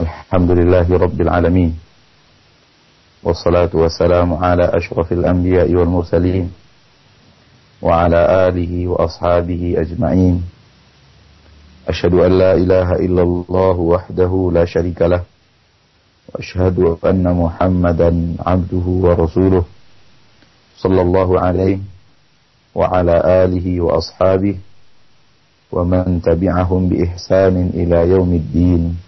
الحمد لله رب العالمين والصلاة والسلام على أشرف الأنبياء والمرسلين وعلى آله وأصحابه أجمعين. أشهد أن لا إله إلا الله وحده لا شريك له. وأشهد أن محمدا عبده ورسوله صلى الله عليه وعلى آله وأصحابه ومن تبعهم بإحسان إلى يوم الدين.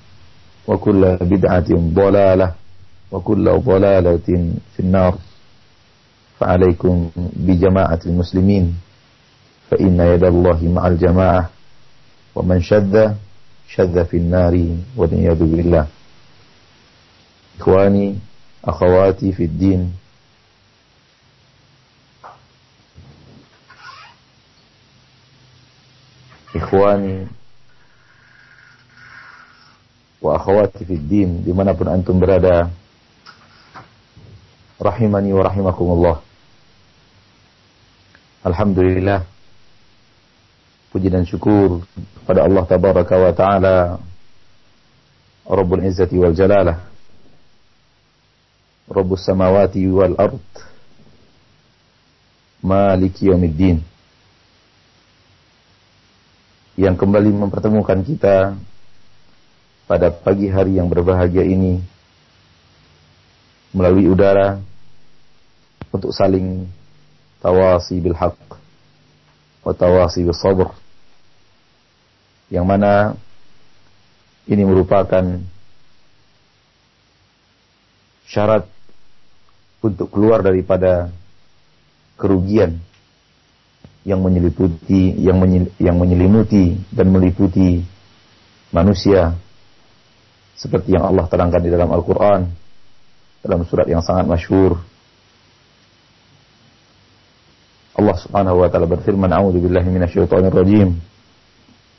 وكل بدعة ضلالة وكل ضلالة في النار. فعليكم بجماعة المسلمين فإن يد الله مع الجماعة ومن شذ شذ في النار والعياذ بالله. إخواني أخواتي في الدين إخواني wa akhwati fid din di mana pun antum berada. Rahimani wa rahimakumullah. Alhamdulillah. Puji dan syukur kepada Allah tabaraka wa taala Rabbul Izzati wal Jalalah Rabbus samawati wal ard Maliki yaumiddin yang kembali mempertemukan kita pada pagi hari yang berbahagia ini melalui udara untuk saling tawasi bil haq wa tawasi bil sabr. Yang mana ini merupakan syarat untuk keluar daripada kerugian yang menyeliputi yang, yang menyelimuti dan meliputi manusia seperti yang Allah terangkan di dalam Al-Quran dalam surat yang sangat masyhur. Allah Subhanahu wa taala berfirman A'udzu billahi minasyaitonir rajim.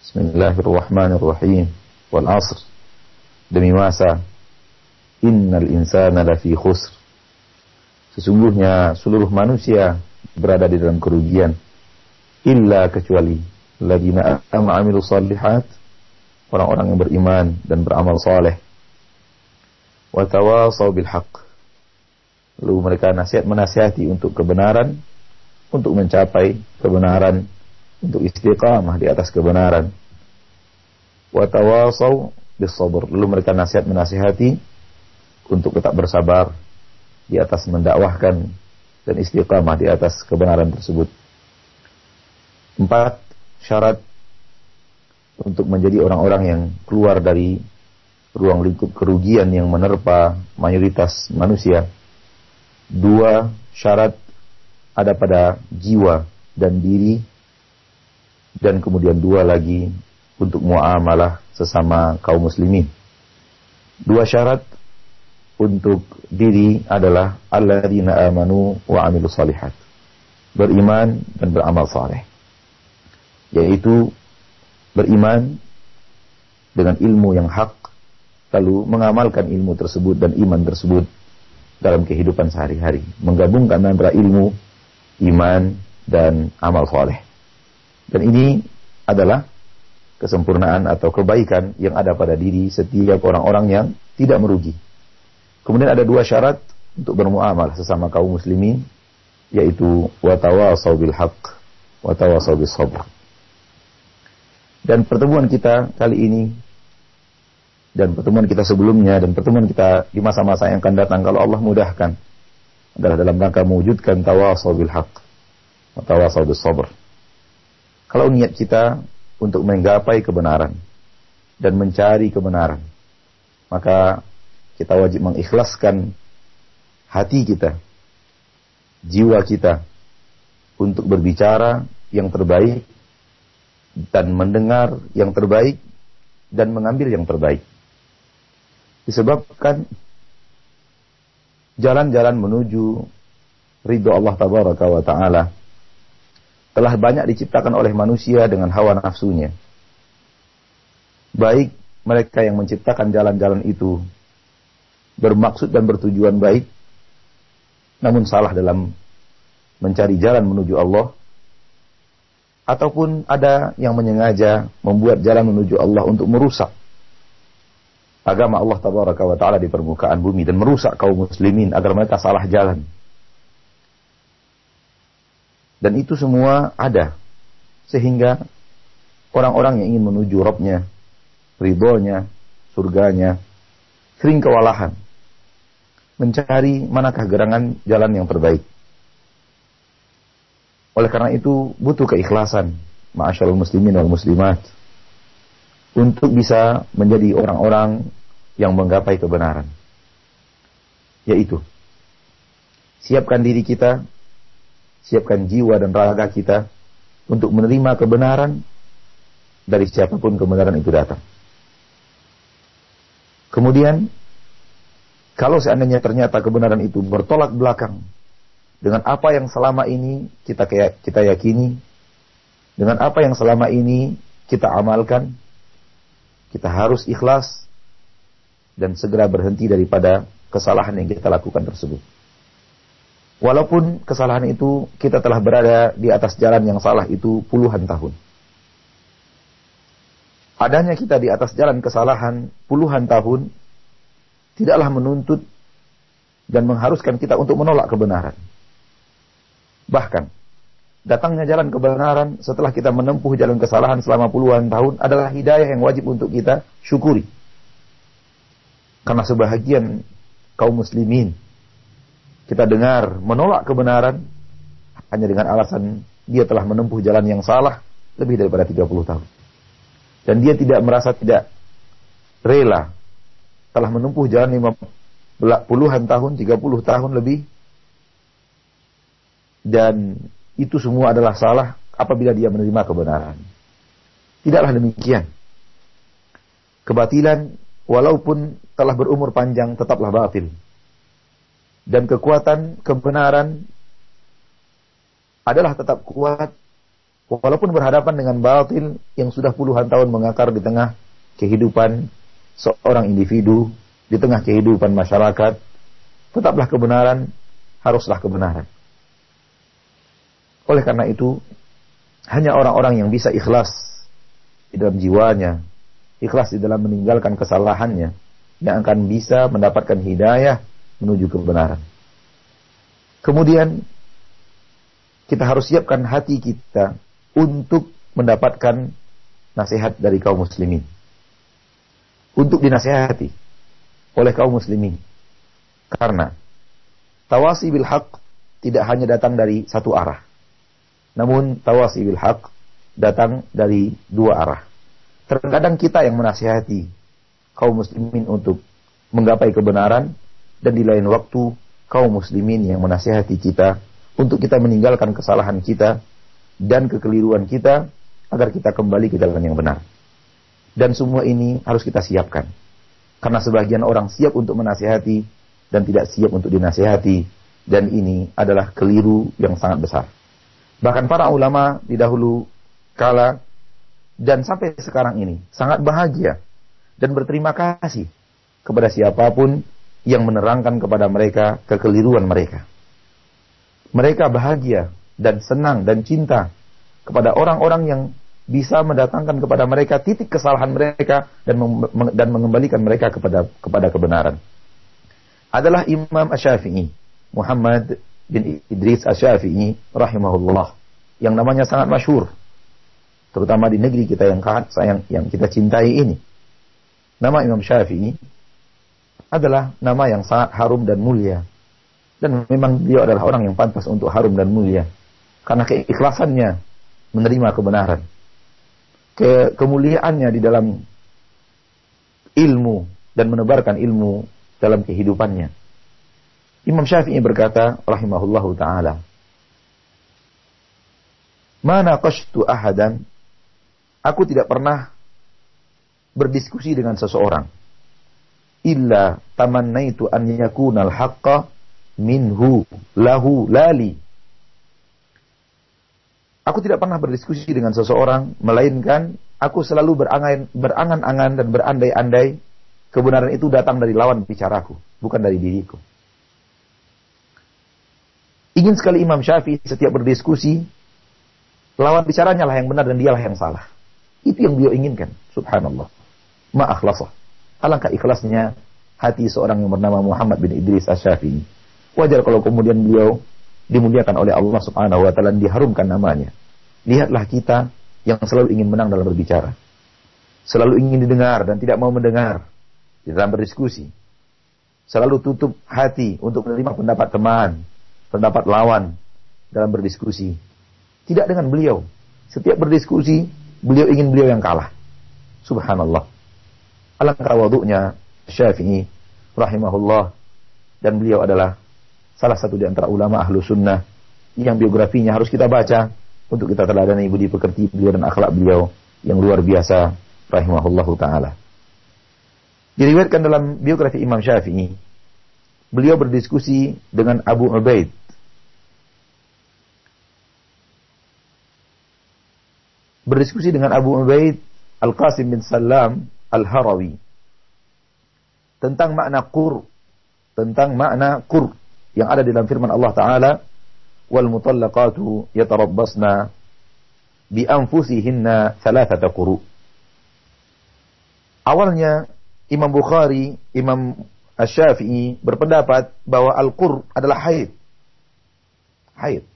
Bismillahirrahmanirrahim. Wal 'asr. Demi masa innal insana lafi khusr. Sesungguhnya seluruh manusia berada di dalam kerugian. Illa kecuali ladina am'amilu salihat orang-orang yang beriman dan beramal soleh. Watawasau bil haq. Lalu mereka nasihat menasihati untuk kebenaran, untuk mencapai kebenaran, untuk istiqamah di atas kebenaran. Watawasau bis sabr. Lalu mereka nasihat menasihati untuk tetap bersabar di atas mendakwahkan dan istiqamah di atas kebenaran tersebut. Empat syarat untuk menjadi orang-orang yang keluar dari ruang lingkup kerugian yang menerpa mayoritas manusia. Dua syarat ada pada jiwa dan diri dan kemudian dua lagi untuk muamalah sesama kaum muslimin. Dua syarat untuk diri adalah alladzina amanu wa amilu salihat. Beriman dan beramal saleh. Yaitu beriman dengan ilmu yang hak, lalu mengamalkan ilmu tersebut dan iman tersebut dalam kehidupan sehari-hari, menggabungkan antara ilmu, iman, dan amal soleh. Dan ini adalah kesempurnaan atau kebaikan yang ada pada diri setiap orang-orang yang tidak merugi. Kemudian ada dua syarat untuk bermuamalah sesama kaum muslimin, yaitu watawasau bil haq, watawasau bis sabr. Dan pertemuan kita kali ini dan pertemuan kita sebelumnya dan pertemuan kita di masa-masa yang akan datang kalau Allah mudahkan adalah dalam rangka mewujudkan tawasau bil haq tawasau bis sabr. Kalau niat kita untuk menggapai kebenaran dan mencari kebenaran, maka kita wajib mengikhlaskan hati kita, jiwa kita untuk berbicara yang terbaik dan mendengar yang terbaik dan mengambil yang terbaik. Disebabkan jalan-jalan menuju ridho Allah tabaraka wa taala telah banyak diciptakan oleh manusia dengan hawa nafsunya. Baik mereka yang menciptakan jalan-jalan itu bermaksud dan bertujuan baik, namun salah dalam mencari jalan menuju Allah, ataupun ada yang menyengaja membuat jalan menuju Allah untuk merusak agama Allah tabaraka wa taala di permukaan bumi dan merusak kaum muslimin agar mereka salah jalan. Dan itu semua ada sehingga orang-orang yang ingin menuju Robnya, ridhonya, surganya, sering kewalahan mencari manakah gerangan jalan yang terbaik. Oleh karena itu butuh keikhlasan, ma'asyarul muslimin wal muslimat untuk bisa menjadi orang-orang yang menggapai kebenaran. Yaitu, siapkan diri kita, siapkan jiwa dan raga kita untuk menerima kebenaran dari siapa pun kebenaran itu datang. Kemudian, kalau seandainya ternyata kebenaran itu bertolak belakang dengan apa yang selama ini kita kita yakini, dengan apa yang selama ini kita amalkan, kita harus ikhlas dan segera berhenti daripada kesalahan yang kita lakukan tersebut. Walaupun kesalahan itu kita telah berada di atas jalan yang salah itu puluhan tahun. Adanya kita di atas jalan kesalahan puluhan tahun tidaklah menuntut dan mengharuskan kita untuk menolak kebenaran. Bahkan datangnya jalan kebenaran setelah kita menempuh jalan kesalahan selama puluhan tahun adalah hidayah yang wajib untuk kita syukuri. Karena sebahagian kaum muslimin kita dengar menolak kebenaran hanya dengan alasan dia telah menempuh jalan yang salah lebih daripada 30 tahun. Dan dia tidak merasa tidak rela telah menempuh jalan lima puluhan tahun, 30 tahun lebih dan itu semua adalah salah apabila dia menerima kebenaran. Tidaklah demikian. Kebatilan walaupun telah berumur panjang tetaplah batil. Dan kekuatan kebenaran adalah tetap kuat walaupun berhadapan dengan batil yang sudah puluhan tahun mengakar di tengah kehidupan seorang individu, di tengah kehidupan masyarakat, tetaplah kebenaran, haruslah kebenaran. Oleh karena itu, hanya orang-orang yang bisa ikhlas di dalam jiwanya, ikhlas di dalam meninggalkan kesalahannya, yang akan bisa mendapatkan hidayah menuju kebenaran. Kemudian, kita harus siapkan hati kita untuk mendapatkan nasihat dari kaum muslimin. Untuk dinasihati oleh kaum muslimin. Karena tawasi bil tidak hanya datang dari satu arah. Namun tawasi bil haq datang dari dua arah. Terkadang kita yang menasihati kaum muslimin untuk menggapai kebenaran dan di lain waktu kaum muslimin yang menasihati kita untuk kita meninggalkan kesalahan kita dan kekeliruan kita agar kita kembali ke jalan yang benar. Dan semua ini harus kita siapkan. Karena sebagian orang siap untuk menasihati dan tidak siap untuk dinasihati dan ini adalah keliru yang sangat besar. Bahkan para ulama di dahulu kala dan sampai sekarang ini sangat bahagia dan berterima kasih kepada siapa pun yang menerangkan kepada mereka kekeliruan mereka. Mereka bahagia dan senang dan cinta kepada orang-orang yang bisa mendatangkan kepada mereka titik kesalahan mereka dan dan mengembalikan mereka kepada kepada kebenaran. Adalah Imam Asy-Syafi'i, Muhammad bin Idris Asy-Syafi'i rahimahullah yang namanya sangat masyhur terutama di negeri kita yang sayang yang kita cintai ini. Nama Imam Syafi'i adalah nama yang sangat harum dan mulia. Dan memang dia adalah orang yang pantas untuk harum dan mulia. Karena keikhlasannya menerima kebenaran. Ke kemuliaannya di dalam ilmu dan menebarkan ilmu dalam kehidupannya. Imam Syafi'i berkata, rahimahullahu taala, "Mana qashtu ahadan?" Aku tidak pernah berdiskusi dengan seseorang illa tamannaitu an yakunal haqqa minhu lahu lali Aku tidak pernah berdiskusi dengan seseorang melainkan aku selalu berangan-angan dan berandai-andai kebenaran itu datang dari lawan bicaraku, bukan dari diriku. Ingin sekali Imam Syafi'i setiap berdiskusi lawan bicaranya lah yang benar dan dialah yang salah. Itu yang beliau inginkan, subhanallah. Ma'akhlasah. Alangkah ikhlasnya hati seorang yang bernama Muhammad bin Idris Asy-Syafi'i. Wajar kalau kemudian beliau dimuliakan oleh Allah Subhanahu wa taala diharumkan namanya. Lihatlah kita yang selalu ingin menang dalam berbicara. Selalu ingin didengar dan tidak mau mendengar di dalam berdiskusi. Selalu tutup hati untuk menerima pendapat teman, pendapat lawan dalam berdiskusi. Tidak dengan beliau. Setiap berdiskusi, beliau ingin beliau yang kalah. Subhanallah. Alangkah waduknya Syafi'i rahimahullah dan beliau adalah salah satu di antara ulama ahlu sunnah yang biografinya harus kita baca untuk kita teladani budi pekerti beliau dan akhlak beliau yang luar biasa rahimahullah taala. Diriwayatkan dalam biografi Imam Syafi'i, beliau berdiskusi dengan Abu Ubaid berdiskusi dengan Abu Ubaid Al-Qasim bin Salam Al-Harawi. Tentang makna qur tentang makna qur yang ada dalam firman Allah Ta'ala wal mutallaqatu yatarabbasna bi anfusihinna thalathata quru awalnya Imam Bukhari Imam Asy-Syafi'i berpendapat bahwa al-qur adalah haid. Haid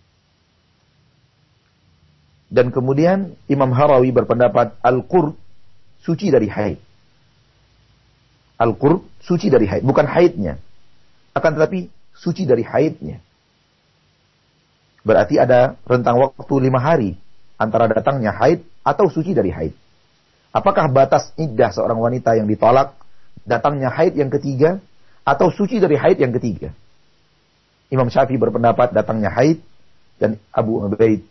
dan kemudian Imam Harawi berpendapat al-qur suci dari haid al-qur suci dari haid bukan haidnya akan tetapi suci dari haidnya. Berarti ada rentang waktu lima hari antara datangnya haid atau suci dari haid. Apakah batas iddah seorang wanita yang ditolak datangnya haid yang ketiga atau suci dari haid yang ketiga? Imam Syafi'i berpendapat datangnya haid dan Abu Ubaid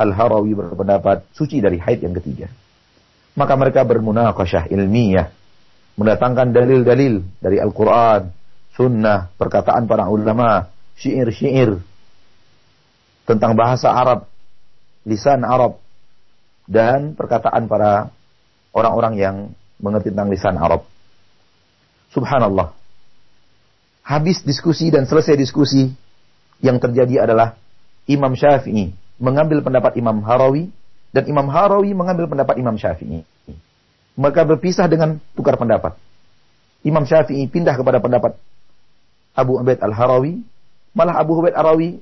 Al-Harawi berpendapat suci dari haid yang ketiga. Maka mereka bermunaqasyah ilmiah mendatangkan dalil-dalil dari Al-Quran, sunnah, perkataan para ulama, syair-syair tentang bahasa Arab, lisan Arab, dan perkataan para orang-orang yang mengerti tentang lisan Arab. Subhanallah. Habis diskusi dan selesai diskusi, yang terjadi adalah Imam Syafi'i mengambil pendapat Imam Harawi dan Imam Harawi mengambil pendapat Imam Syafi'i. Maka berpisah dengan tukar pendapat. Imam Syafi'i pindah kepada pendapat Abu Ubaid Al-Harawi, malah Abu Ubaid Al-Harawi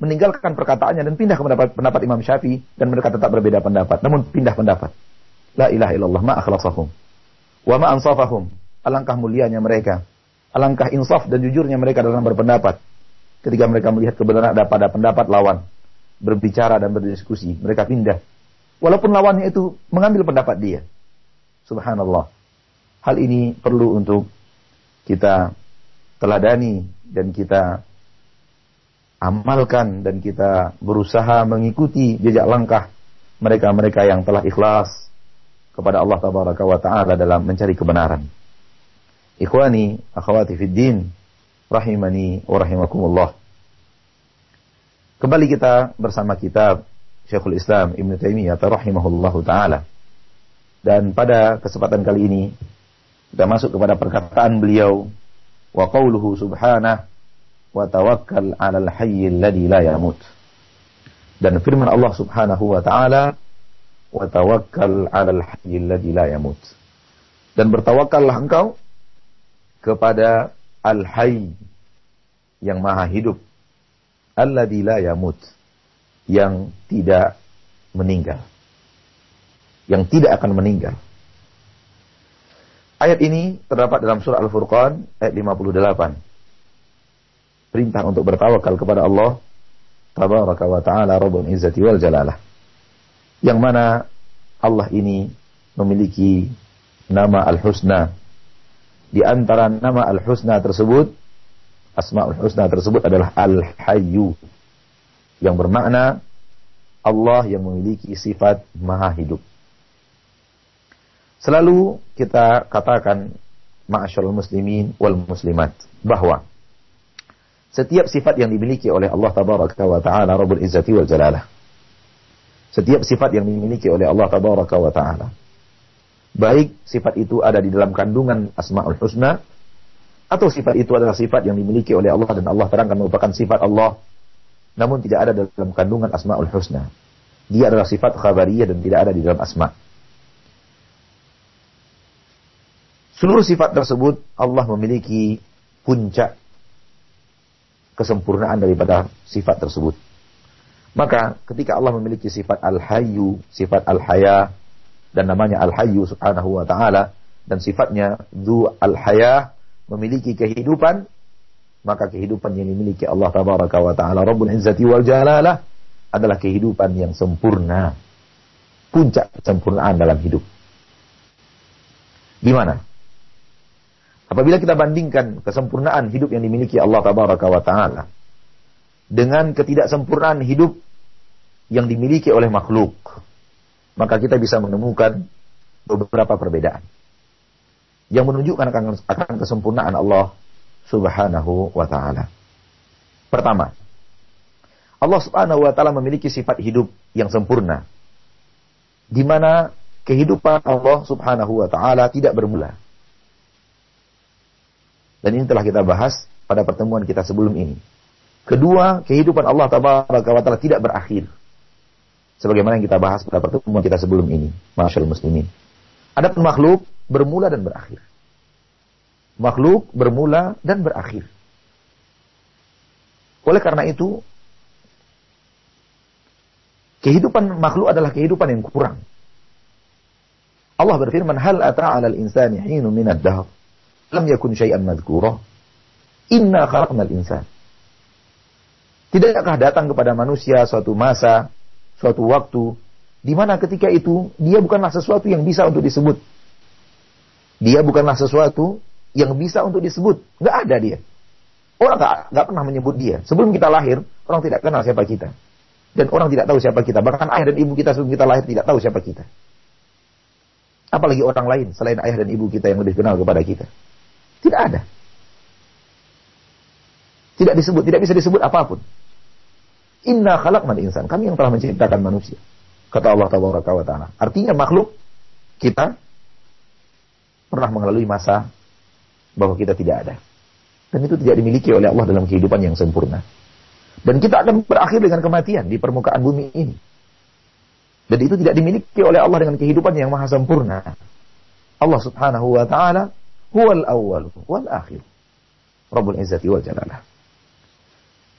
meninggalkan perkataannya dan pindah ke pendapat, pendapat Imam Syafi'i dan mereka tetap berbeda pendapat, namun pindah pendapat. La ilaha illallah ma akhlasahum wa ma ansafahum. Alangkah mulianya mereka. Alangkah insaf dan jujurnya mereka dalam berpendapat. Ketika mereka melihat kebenaran ada pada pendapat lawan, berbicara dan berdiskusi, mereka pindah. Walaupun lawannya itu mengambil pendapat dia. Subhanallah. Hal ini perlu untuk kita teladani dan kita amalkan dan kita berusaha mengikuti jejak langkah mereka-mereka yang telah ikhlas kepada Allah tabaraka wa taala dalam mencari kebenaran. Ikhwani, akhwati fid din, rahimani wa rahimakumullah. Kembali kita bersama kitab Syekhul Islam Ibn Taimiyah rahimahullahu taala. Dan pada kesempatan kali ini kita masuk kepada perkataan beliau wa qawluhu subhanah wa tawakkal 'alal hayyil ladzi la yamut. Dan firman Allah Subhanahu wa taala wa tawakkal 'alal hayyil ladzi la yamut. Dan bertawakallah engkau kepada al-hayy yang maha hidup alladzi la yamut yang tidak meninggal yang tidak akan meninggal Ayat ini terdapat dalam surah Al-Furqan ayat 58. Perintah untuk bertawakal kepada Allah tabaraka wa ta'ala rabbul izzati wal jalalah. Yang mana Allah ini memiliki nama Al-Husna. Di antara nama Al-Husna tersebut, Asma'ul Husna tersebut adalah Al-Hayyu. Yang bermakna Allah yang memiliki sifat maha hidup. Selalu kita katakan ma'asyarul muslimin wal muslimat bahwa setiap sifat yang dimiliki oleh Allah tabaraka wa taala Rabbul Izzati wal Jalalah setiap sifat yang dimiliki oleh Allah tabaraka wa taala baik sifat itu ada di dalam kandungan Asmaul Husna atau sifat itu adalah sifat yang dimiliki oleh Allah dan Allah terangkan merupakan sifat Allah. Namun tidak ada dalam kandungan Asmaul Husna. Dia adalah sifat khabariyah dan tidak ada di dalam asma' Seluruh sifat tersebut Allah memiliki puncak kesempurnaan daripada sifat tersebut. Maka ketika Allah memiliki sifat Al-Hayyu, sifat Al-Haya dan namanya Al-Hayyu subhanahu wa taala dan sifatnya Dzu Al-Haya memiliki kehidupan maka kehidupan yang dimiliki Allah tabaraka wa taala Rabbul Izzati wal Jalalah adalah kehidupan yang sempurna. Puncak kesempurnaan dalam hidup. Gimana? Apabila kita bandingkan kesempurnaan hidup yang dimiliki Allah tabaraka wa taala dengan ketidaksempurnaan hidup yang dimiliki oleh makhluk, maka kita bisa menemukan beberapa perbedaan yang menunjukkan akan, kesempurnaan Allah Subhanahu wa taala. Pertama, Allah Subhanahu wa taala memiliki sifat hidup yang sempurna di mana kehidupan Allah Subhanahu wa taala tidak bermula dan ini telah kita bahas pada pertemuan kita sebelum ini. Kedua, kehidupan Allah Taala tidak berakhir. Sebagaimana yang kita bahas pada pertemuan kita sebelum ini. Masyaallah muslimin. Ada makhluk bermula dan berakhir. Makhluk bermula dan berakhir. Oleh karena itu, kehidupan makhluk adalah kehidupan yang kurang. Allah berfirman, "Hal ata'a 'alal insani hinu minad dahr lam yakun syai'an madhkura. Inna khalaqnal insan. Tidakkah datang kepada manusia suatu masa, suatu waktu, di mana ketika itu dia bukanlah sesuatu yang bisa untuk disebut. Dia bukanlah sesuatu yang bisa untuk disebut. Nggak ada dia. Orang nggak, pernah menyebut dia. Sebelum kita lahir, orang tidak kenal siapa kita. Dan orang tidak tahu siapa kita. Bahkan ayah dan ibu kita sebelum kita lahir tidak tahu siapa kita. Apalagi orang lain selain ayah dan ibu kita yang lebih kenal kepada kita. Tidak ada. Tidak disebut, tidak bisa disebut apa pun. Inna khalaqnal insan. Kami yang telah menciptakan manusia. Kata Allah taala. Artinya makhluk kita pernah mengalami masa bahwa kita tidak ada. Dan itu tidak dimiliki oleh Allah dalam kehidupan yang sempurna. Dan kita akan berakhir dengan kematian di permukaan bumi ini. Dan itu tidak dimiliki oleh Allah dengan kehidupan yang maha sempurna. Allah subhanahu wa ta'ala huwal awwal wal akhir. Rabbul Izzati wal Jalalah.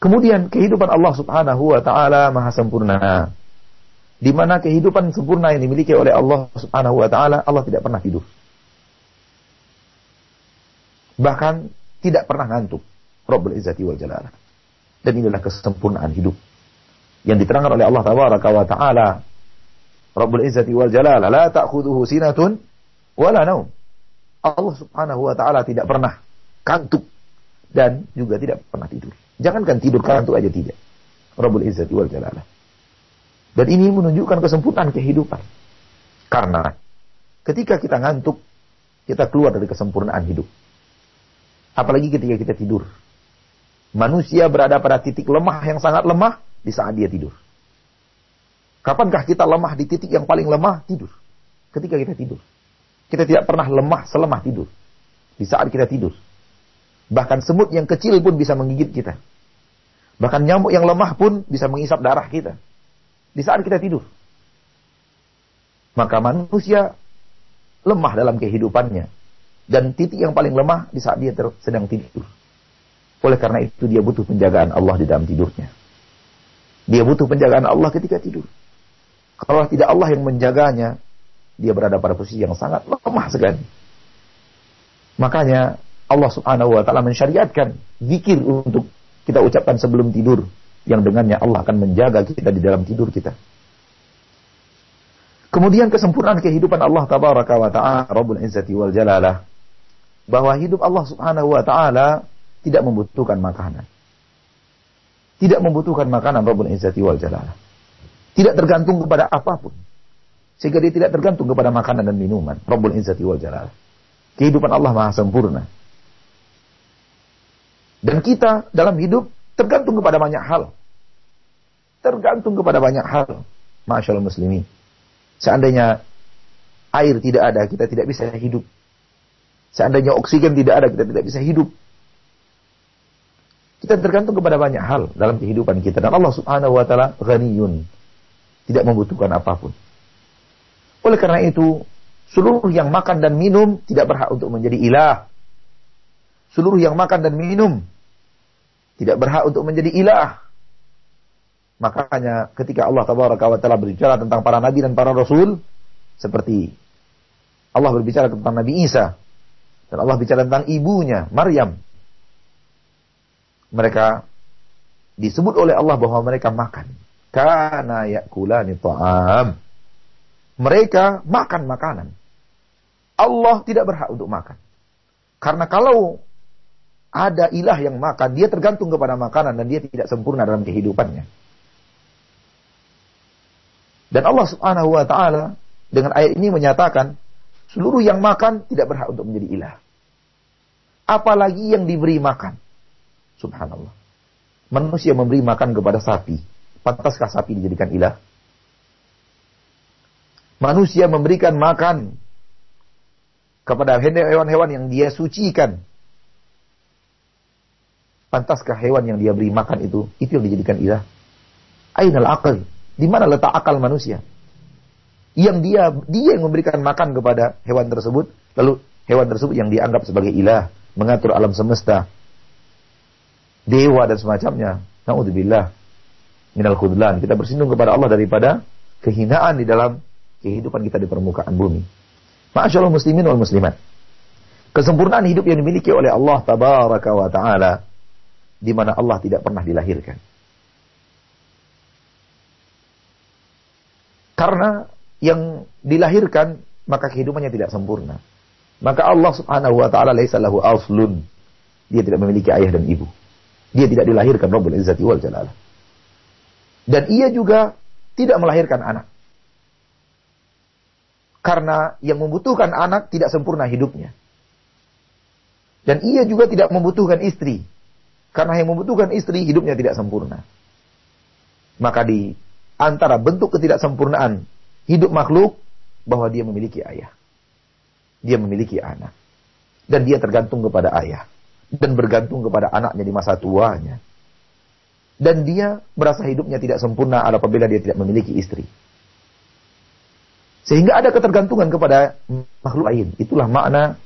Kemudian kehidupan Allah Subhanahu wa taala maha sempurna. Di mana kehidupan sempurna yang dimiliki oleh Allah Subhanahu wa taala, Allah tidak pernah tidur. Bahkan tidak pernah ngantuk. Rabbul Izzati wal Jalalah. Dan inilah kesempurnaan hidup yang diterangkan oleh Allah Tabaraka wa taala. Rabbul Izzati wal Jalalah la ta'khudhuhu sinatun wala naum. Allah Subhanahu wa taala tidak pernah kantuk dan juga tidak pernah tidur. Jangankan tidur kantuk aja tidak. Rabbul Izzati wal Jalalah. Dan ini menunjukkan kesempurnaan kehidupan. Karena ketika kita ngantuk, kita keluar dari kesempurnaan hidup. Apalagi ketika kita tidur. Manusia berada pada titik lemah yang sangat lemah di saat dia tidur. Kapankah kita lemah di titik yang paling lemah? Tidur. Ketika kita tidur. Kita tidak pernah lemah selemah tidur. Di saat kita tidur. Bahkan semut yang kecil pun bisa menggigit kita. Bahkan nyamuk yang lemah pun bisa mengisap darah kita. Di saat kita tidur. Maka manusia lemah dalam kehidupannya. Dan titik yang paling lemah di saat dia sedang tidur. Oleh karena itu dia butuh penjagaan Allah di dalam tidurnya. Dia butuh penjagaan Allah ketika tidur. Kalau tidak Allah yang menjaganya, dia berada pada posisi yang sangat lemah sekali. Makanya Allah Subhanahu wa taala mensyariatkan zikir untuk kita ucapkan sebelum tidur yang dengannya Allah akan menjaga kita di dalam tidur kita. Kemudian kesempurnaan kehidupan Allah tabaraka wa taala Rabbul Izzati wal Jalalah bahwa hidup Allah Subhanahu wa taala tidak membutuhkan makanan. Tidak membutuhkan makanan Rabbul Izzati wal Jalalah. Tidak tergantung kepada apa pun. Sehingga dia tidak tergantung kepada makanan dan minuman. Rabbul Izzati wal Jalalah. Kehidupan Allah maha sempurna. Dan kita dalam hidup tergantung kepada banyak hal. Tergantung kepada banyak hal. Masya Allah muslimin. Seandainya air tidak ada, kita tidak bisa hidup. Seandainya oksigen tidak ada, kita tidak bisa hidup. Kita tergantung kepada banyak hal dalam kehidupan kita. Dan Allah subhanahu wa ta'ala ghaniyun. Tidak membutuhkan apa pun. Oleh karena itu, seluruh yang makan dan minum tidak berhak untuk menjadi ilah. Seluruh yang makan dan minum tidak berhak untuk menjadi ilah. Makanya ketika Allah tabaraka wa taala berbicara tentang para nabi dan para rasul seperti Allah berbicara tentang Nabi Isa dan Allah bicara tentang ibunya Maryam. Mereka disebut oleh Allah bahwa mereka makan. Kana yakulani ta'am. Mereka makan makanan. Allah tidak berhak untuk makan. Karena kalau ada ilah yang makan, dia tergantung kepada makanan dan dia tidak sempurna dalam kehidupannya. Dan Allah Subhanahu wa taala dengan ayat ini menyatakan seluruh yang makan tidak berhak untuk menjadi ilah. Apalagi yang diberi makan. Subhanallah. Manusia memberi makan kepada sapi. Pantaskah sapi dijadikan ilah? Manusia memberikan makan kepada hewan-hewan yang dia sucikan. Pantaskah hewan yang dia beri makan itu, itu yang dijadikan ilah? Ainal aql. Di mana letak akal manusia? Yang dia dia yang memberikan makan kepada hewan tersebut, lalu hewan tersebut yang dianggap sebagai ilah, mengatur alam semesta, dewa dan semacamnya. Nauzubillah minal khudlan. Kita bersindung kepada Allah daripada kehinaan di dalam kehidupan kita di permukaan bumi. Masyaallah muslimin wal muslimat. Kesempurnaan hidup yang dimiliki oleh Allah tabaraka wa taala di mana Allah tidak pernah dilahirkan. Karena yang dilahirkan maka kehidupannya tidak sempurna. Maka Allah Subhanahu wa taala laisa lahu aslun. Dia tidak memiliki ayah dan ibu. Dia tidak dilahirkan Rabbul Izzati wal Jalalah. Dan ia juga tidak melahirkan anak. Karena yang membutuhkan anak tidak sempurna hidupnya. Dan ia juga tidak membutuhkan istri. Karena yang membutuhkan istri hidupnya tidak sempurna. Maka di antara bentuk ketidaksempurnaan hidup makhluk bahwa dia memiliki ayah. Dia memiliki anak. Dan dia tergantung kepada ayah. Dan bergantung kepada anaknya di masa tuanya. Dan dia merasa hidupnya tidak sempurna apabila dia tidak memiliki istri. Sehingga ada ketergantungan kepada makhluk lain. Itulah makna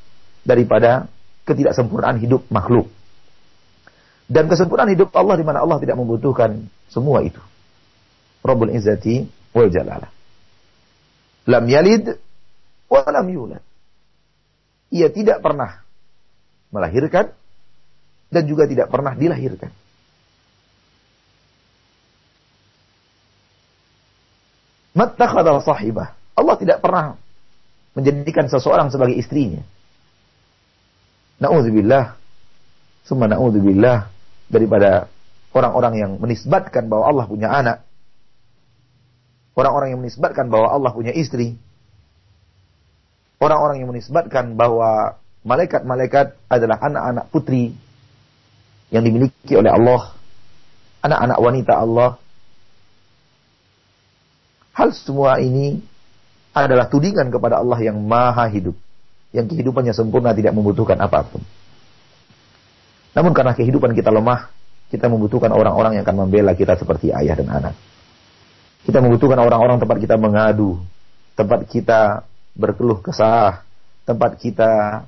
daripada ketidaksempurnaan hidup makhluk. Dan kesempurnaan hidup Allah di mana Allah tidak membutuhkan semua itu. Rabbul Izzati wal Jalalah. Lam yalid wa lam yulad. Ia tidak pernah melahirkan dan juga tidak pernah dilahirkan. Mattakhadha sahibah. Allah tidak pernah menjadikan seseorang sebagai istrinya. Na'udzubillah. Summa na'udzubillah daripada orang-orang yang menisbatkan bahwa Allah punya anak orang-orang yang menisbatkan bahwa Allah punya istri, orang-orang yang menisbatkan bahwa malaikat-malaikat adalah anak-anak putri yang dimiliki oleh Allah, anak-anak wanita Allah. Hal semua ini adalah tudingan kepada Allah yang maha hidup, yang kehidupannya sempurna tidak membutuhkan apa pun. Namun karena kehidupan kita lemah, kita membutuhkan orang-orang yang akan membela kita seperti ayah dan anak. Kita membutuhkan orang-orang tempat kita mengadu, tempat kita berkeluh kesah, tempat kita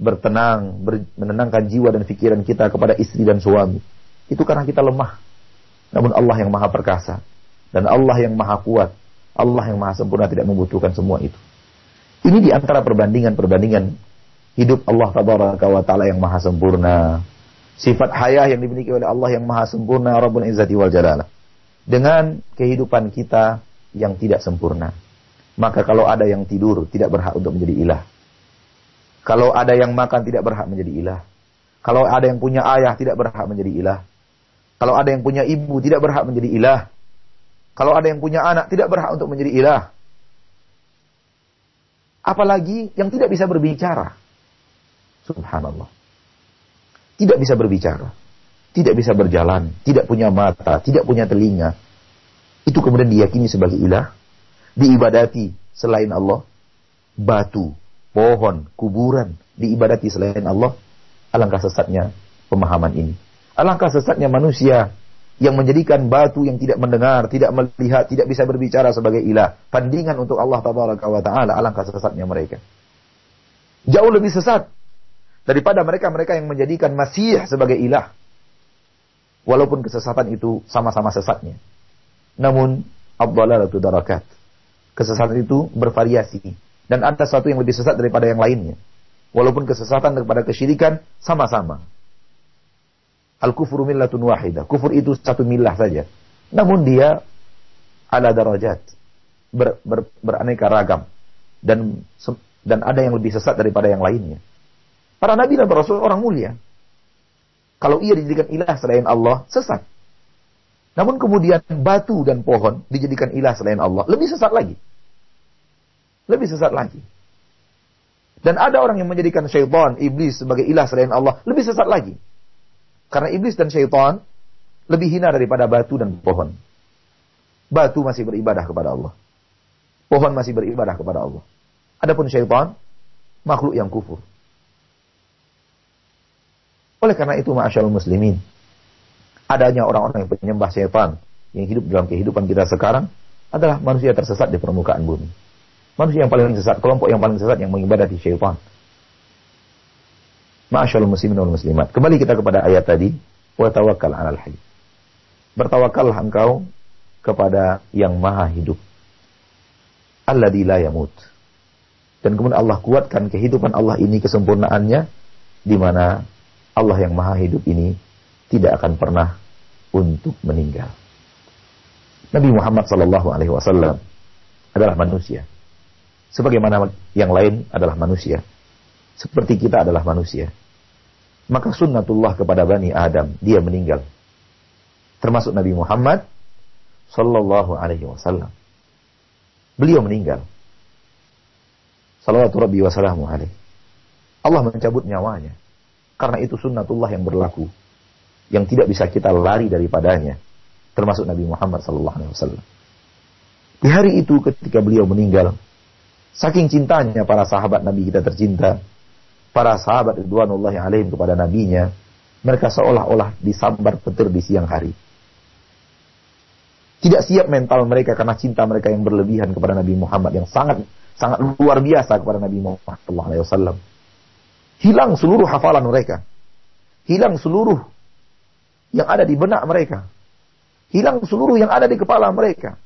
bertenang, ber, menenangkan jiwa dan pikiran kita kepada istri dan suami. Itu karena kita lemah. Namun Allah yang maha perkasa. Dan Allah yang maha kuat. Allah yang maha sempurna tidak membutuhkan semua itu. Ini di antara perbandingan-perbandingan hidup Allah tabaraka wa taala yang maha sempurna. Sifat hayah yang dimiliki oleh Allah yang maha sempurna Rabbul Izzati wal Jalalah. Dengan kehidupan kita yang tidak sempurna. Maka kalau ada yang tidur tidak berhak untuk menjadi ilah. Kalau ada yang makan tidak berhak menjadi ilah. Kalau ada yang punya ayah tidak berhak menjadi ilah. Kalau ada yang punya ibu tidak berhak menjadi ilah. Kalau ada yang punya anak tidak berhak untuk menjadi ilah. Apalagi yang tidak bisa berbicara. Subhanallah. Tidak bisa berbicara. Tidak bisa berjalan. Tidak punya mata. Tidak punya telinga. Itu kemudian diyakini sebagai ilah. Diibadati selain Allah. Batu, pohon, kuburan. Diibadati selain Allah. Alangkah sesatnya pemahaman ini. Alangkah sesatnya manusia yang menjadikan batu yang tidak mendengar, tidak melihat, tidak bisa berbicara sebagai ilah. Tandingan untuk Allah Taala. Alangkah sesatnya mereka. Jauh lebih sesat daripada mereka-mereka yang menjadikan Masih sebagai ilah. Walaupun kesesatan itu sama-sama sesatnya. Namun, abdalalatu darakat. Kesesatan itu bervariasi. Dan ada satu yang lebih sesat daripada yang lainnya. Walaupun kesesatan daripada kesyirikan sama-sama. Al-kufru millatun wahidah. Kufur itu satu milah saja. Namun dia ala darajat. Ber, ber, beraneka ragam. Dan dan ada yang lebih sesat daripada yang lainnya. Para nabi dan rasul orang mulia. Kalau ia dijadikan ilah selain Allah, sesat. Namun kemudian batu dan pohon dijadikan ilah selain Allah, lebih sesat lagi. Lebih sesat lagi. Dan ada orang yang menjadikan syaitan, iblis sebagai ilah selain Allah, lebih sesat lagi. Karena iblis dan syaitan lebih hina daripada batu dan pohon. Batu masih beribadah kepada Allah. Pohon masih beribadah kepada Allah. Adapun syaitan, makhluk yang kufur. Oleh karena itu, ma'asyarul muslimin, adanya orang-orang yang penyembah syaitan yang hidup dalam kehidupan kita sekarang adalah manusia tersesat di permukaan bumi. Manusia yang paling sesat, kelompok yang paling sesat yang mengibadati syaitan. Ma'asyarul muslimin wal muslimat. Kembali kita kepada ayat tadi, wa tawakkal 'alal hayy. Bertawakallah engkau kepada yang maha hidup. Alladzi la yamut. Dan kemudian Allah kuatkan kehidupan Allah ini kesempurnaannya di mana Allah yang maha hidup ini tidak akan pernah untuk meninggal. Nabi Muhammad Sallallahu Alaihi Wasallam adalah manusia, sebagaimana yang lain adalah manusia, seperti kita adalah manusia. Maka sunnatullah kepada bani Adam, dia meninggal. Termasuk Nabi Muhammad Sallallahu Alaihi Wasallam. Beliau meninggal. Salawatu Rabbi alaih. Allah mencabut nyawanya. Karena itu sunnatullah yang berlaku. Yang tidak bisa kita lari daripadanya. Termasuk Nabi Muhammad SAW. Di hari itu ketika beliau meninggal. Saking cintanya para sahabat Nabi kita tercinta. Para sahabat Ridwanullah yang alaihim kepada nabinya. Mereka seolah-olah disambar petir di siang hari. Tidak siap mental mereka karena cinta mereka yang berlebihan kepada Nabi Muhammad yang sangat sangat luar biasa kepada Nabi Muhammad SAW. Hilang seluruh hafalan mereka. Hilang seluruh yang ada di benak mereka. Hilang seluruh yang ada di kepala mereka.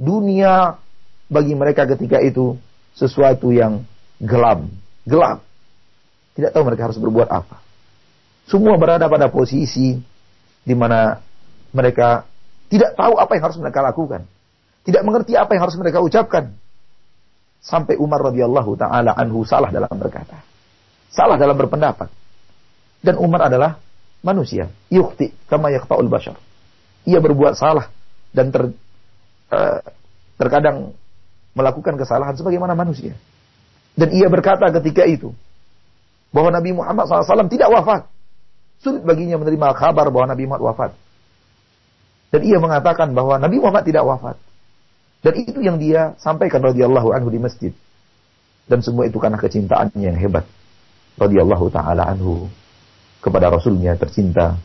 Dunia bagi mereka ketika itu sesuatu yang gelap. Gelap. Tidak tahu mereka harus berbuat apa. Semua berada pada posisi di mana mereka tidak tahu apa yang harus mereka lakukan. Tidak mengerti apa yang harus mereka ucapkan. Sampai Umar radhiyallahu taala anhu salah dalam berkata. Salah dalam berpendapat. Dan Umar adalah manusia. Yukti kama yakta'ul bashar. Ia berbuat salah dan ter, uh, terkadang melakukan kesalahan sebagaimana manusia. Dan ia berkata ketika itu bahwa Nabi Muhammad SAW tidak wafat. Sulit baginya menerima kabar bahwa Nabi Muhammad wafat. Dan ia mengatakan bahwa Nabi Muhammad tidak wafat. Dan itu yang dia sampaikan radhiyallahu anhu di masjid. Dan semua itu karena kecintaannya yang hebat radhiyallahu taala anhu kepada rasulnya tercinta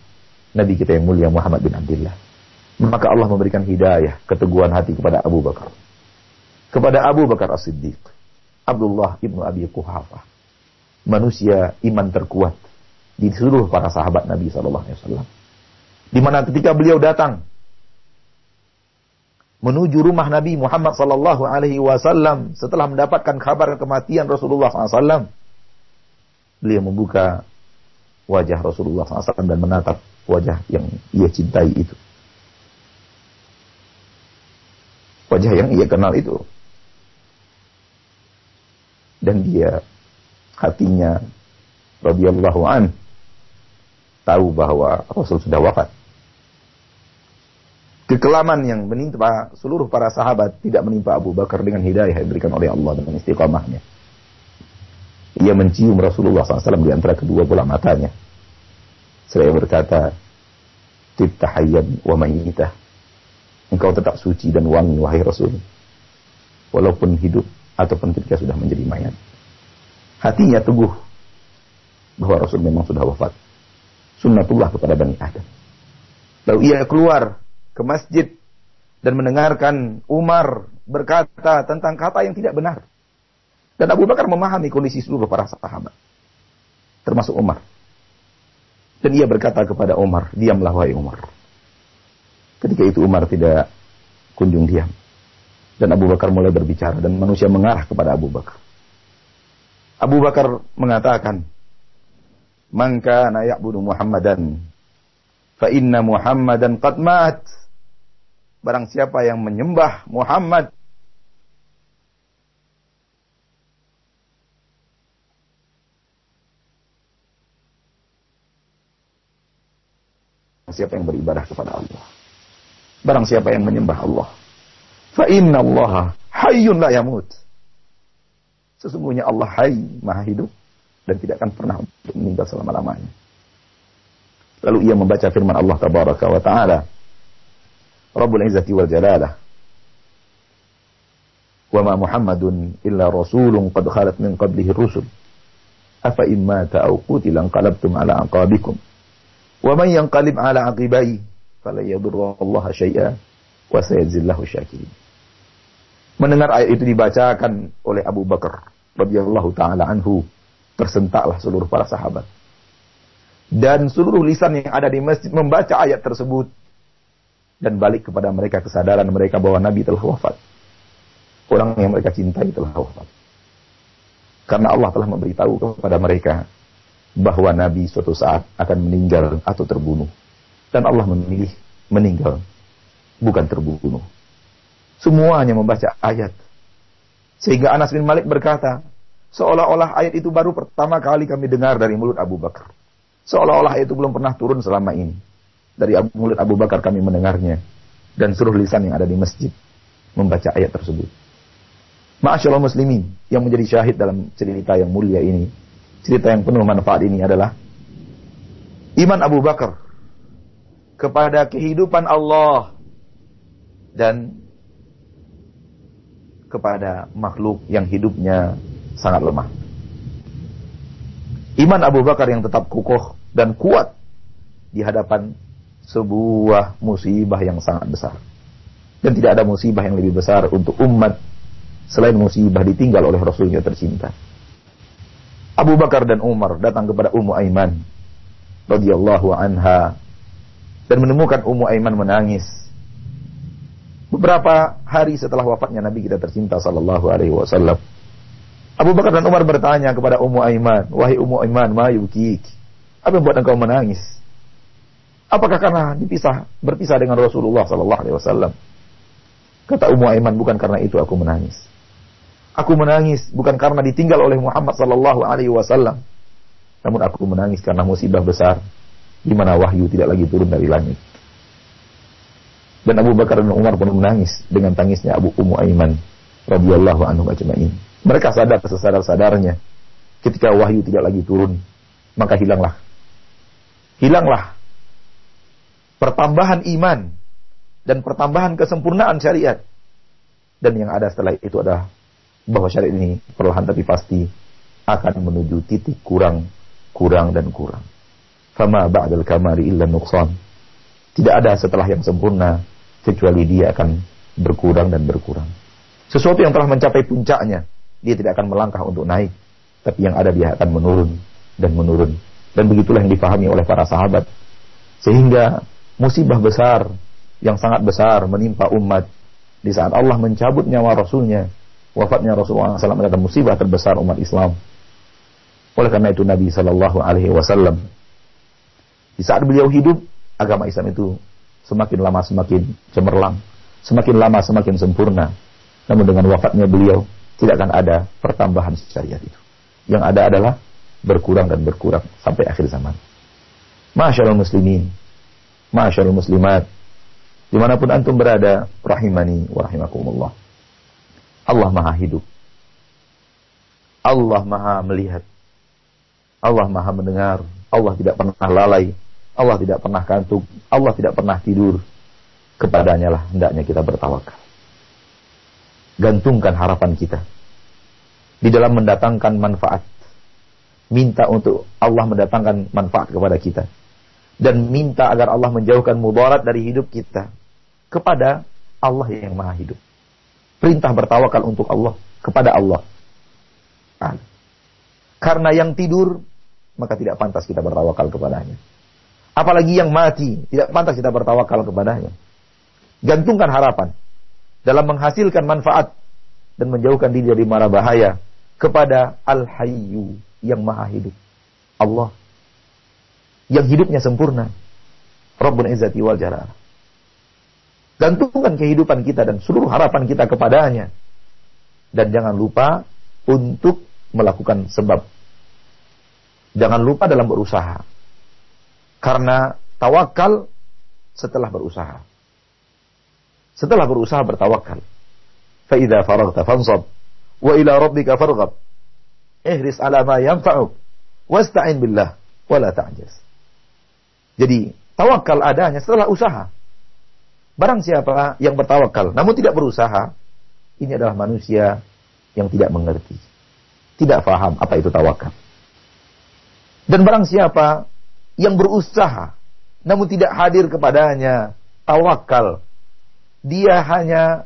Nabi kita yang mulia Muhammad bin Abdullah. Maka Allah memberikan hidayah, keteguhan hati kepada Abu Bakar. Kepada Abu Bakar As-Siddiq. Abdullah ibnu Abi Kuhafah. Manusia iman terkuat di seluruh para sahabat Nabi SAW. Di mana ketika beliau datang menuju rumah Nabi Muhammad Sallallahu Alaihi Wasallam setelah mendapatkan kabar kematian Rasulullah SAW, beliau membuka wajah Rasulullah SAW dan menatap wajah yang ia cintai itu. Wajah yang ia kenal itu. Dan dia hatinya radhiyallahu an tahu bahwa Rasul sudah wafat. Kekelaman yang menimpa seluruh para sahabat tidak menimpa Abu Bakar dengan hidayah yang diberikan oleh Allah dengan istiqamahnya. Ia mencium Rasulullah SAW di antara kedua bola matanya. Saya berkata, Tibta hayyan wa mayyitah. Engkau tetap suci dan wangi, wahai Rasul. Walaupun hidup ataupun ketika sudah menjadi mayat. Hatinya teguh bahwa Rasul memang sudah wafat. Sunnatullah kepada Bani Adam. Lalu ia keluar ke masjid dan mendengarkan Umar berkata tentang kata yang tidak benar. Dan Abu Bakar memahami kondisi seluruh para sahabat. Termasuk Umar. Dan ia berkata kepada Umar, diamlah wahai Umar. Ketika itu Umar tidak kunjung diam. Dan Abu Bakar mulai berbicara dan manusia mengarah kepada Abu Bakar. Abu Bakar mengatakan, "Man kana ya'budu Muhammadan fa inna Muhammadan qad mat." Barang siapa yang menyembah Muhammad siapa yang beribadah kepada Allah. Barang siapa yang menyembah Allah. Fa inna Allah hayyun la yamut. Sesungguhnya Allah hayy, maha hidup dan tidak akan pernah meninggal selama-lamanya. Lalu ia membaca firman Allah tabaraka wa taala Rabbul Izzati wal Jalalah. Wa ma Muhammadun illa rasulun qad khalat min qablihi rusul. Afa imma ta'aw qutilan qalabtum ala aqabikum. Wa man yanqalib ala aqibai fala yadurra Allah syai'a wa sayajzillahu syakirin. Mendengar ayat itu dibacakan oleh Abu Bakar radhiyallahu taala anhu, tersentaklah seluruh para sahabat. Dan seluruh lisan yang ada di masjid membaca ayat tersebut dan balik kepada mereka kesadaran mereka bahwa Nabi telah wafat. Orang yang mereka cintai telah wafat. Karena Allah telah memberitahu kepada mereka bahwa Nabi suatu saat akan meninggal atau terbunuh. Dan Allah memilih meninggal, bukan terbunuh. Semuanya membaca ayat. Sehingga Anas bin Malik berkata, seolah-olah ayat itu baru pertama kali kami dengar dari mulut Abu Bakar. Seolah-olah ayat itu belum pernah turun selama ini dari mulut Abu Bakar kami mendengarnya dan seluruh lisan yang ada di masjid membaca ayat tersebut. Ma'asyallah muslimin yang menjadi syahid dalam cerita yang mulia ini, cerita yang penuh manfaat ini adalah iman Abu Bakar kepada kehidupan Allah dan kepada makhluk yang hidupnya sangat lemah. Iman Abu Bakar yang tetap kukuh dan kuat di hadapan sebuah musibah yang sangat besar. Dan tidak ada musibah yang lebih besar untuk umat selain musibah ditinggal oleh Rasulnya tercinta. Abu Bakar dan Umar datang kepada Ummu Aiman radhiyallahu anha dan menemukan Ummu Aiman menangis. Beberapa hari setelah wafatnya Nabi kita tercinta sallallahu alaihi wasallam. Abu Bakar dan Umar bertanya kepada Ummu Aiman, "Wahai Ummu Aiman, ma yukik? Apa yang buat engkau menangis?" Apakah karena dipisah berpisah dengan Rasulullah Sallallahu Alaihi Wasallam? Kata Ummu Aiman, bukan karena itu aku menangis. Aku menangis bukan karena ditinggal oleh Muhammad Sallallahu Alaihi Wasallam, namun aku menangis karena musibah besar di mana wahyu tidak lagi turun dari langit. Dan Abu Bakar dan Umar pun menangis dengan tangisnya Abu Ummu Aiman radhiyallahu anhu ajma'in. Mereka sadar sesadar-sadarnya ketika wahyu tidak lagi turun, maka hilanglah hilanglah pertambahan iman dan pertambahan kesempurnaan syariat. Dan yang ada setelah itu adalah bahwa syariat ini perlahan tapi pasti akan menuju titik kurang, kurang dan kurang. Fama ba'dal kamari illa nuqsan. Tidak ada setelah yang sempurna kecuali dia akan berkurang dan berkurang. Sesuatu yang telah mencapai puncaknya, dia tidak akan melangkah untuk naik, tapi yang ada dia akan menurun dan menurun. Dan begitulah yang difahami oleh para sahabat. Sehingga musibah besar yang sangat besar menimpa umat di saat Allah mencabut nyawa Rasulnya wafatnya Rasulullah SAW adalah musibah terbesar umat Islam Oleh karena itu Nabi Shallallahu Alaihi Wasallam di saat beliau hidup, agama Islam itu semakin lama semakin cemerlang, semakin lama semakin sempurna. Namun dengan wafatnya beliau tidak akan ada pertambahan syariat itu. Yang ada adalah berkurang dan berkurang sampai akhir zaman. Masyaallah muslimin, masyaallah muslimat, di mana pun antum berada, rahimani wa rahimakumullah. Allah maha hidup. Allah maha melihat. Allah maha mendengar. Allah tidak pernah lalai. Allah tidak pernah kantuk. Allah tidak pernah tidur. Kepadanya lah hendaknya kita bertawakal. Gantungkan harapan kita. Di dalam mendatangkan manfaat. Minta untuk Allah mendatangkan manfaat kepada kita. Dan minta agar Allah menjauhkan mudarat dari hidup kita. Kepada Allah yang maha hidup. Perintah bertawakal untuk Allah. Kepada Allah. Karena yang tidur maka tidak pantas kita bertawakal kepadanya. Apalagi yang mati, tidak pantas kita bertawakal kepadanya. Gantungkan harapan dalam menghasilkan manfaat dan menjauhkan diri dari mara bahaya kepada Al-Hayyu yang maha hidup. Allah yang hidupnya sempurna. Rabbun Izzati wal Jalal. Gantungkan kehidupan kita dan seluruh harapan kita kepadanya. Dan jangan lupa untuk melakukan sebab Jangan lupa dalam berusaha. Karena tawakal setelah berusaha. Setelah berusaha bertawakal. Fa'idha faragta fansab. Wa ila rabbika farghab. Ihris ala ma yanfa'uk. Wasta'in billah. Wala ta'jaz. Jadi, tawakal adanya setelah usaha. Barang siapa yang bertawakal namun tidak berusaha, ini adalah manusia yang tidak mengerti. Tidak faham apa itu tawakal. Dan barang siapa yang berusaha namun tidak hadir kepadanya tawakal, dia hanya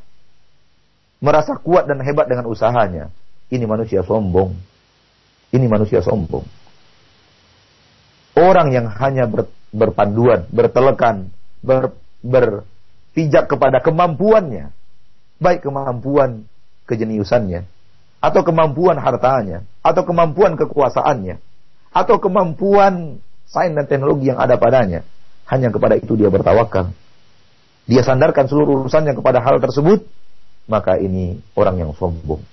merasa kuat dan hebat dengan usahanya. Ini manusia sombong. Ini manusia sombong. Orang yang hanya ber, berpanduan, bertelekan, ber, berpijak kepada kemampuannya, baik kemampuan kejeniusannya, atau kemampuan hartanya, atau kemampuan kekuasaannya, atau kemampuan sains dan teknologi yang ada padanya. Hanya kepada itu dia bertawakal. Dia sandarkan seluruh urusannya kepada hal tersebut, maka ini orang yang sombong.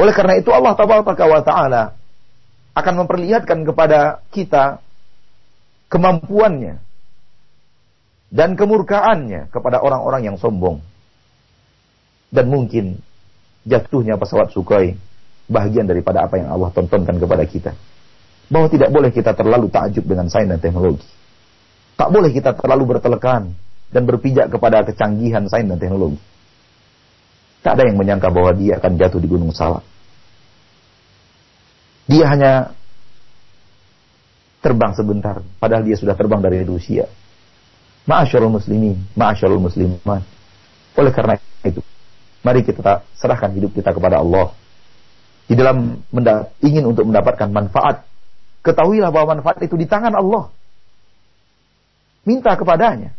Oleh karena itu Allah Taala akan memperlihatkan kepada kita kemampuannya dan kemurkaannya kepada orang-orang yang sombong. Dan mungkin jatuhnya pesawat Sukhoi bagian daripada apa yang Allah tontonkan kepada kita. Bahwa tidak boleh kita terlalu takjub dengan sains dan teknologi. Tak boleh kita terlalu bertelekan dan berpijak kepada kecanggihan sains dan teknologi. Tak ada yang menyangka bahwa dia akan jatuh di Gunung Salak. Dia hanya terbang sebentar, padahal dia sudah terbang dari Rusia. Ma'asyarul muslimin, ma'asyarul muslimat. Oleh karena itu, Mari kita serahkan hidup kita kepada Allah. Di dalam ingin untuk mendapatkan manfaat. Ketahuilah bahwa manfaat itu di tangan Allah. Minta kepadanya.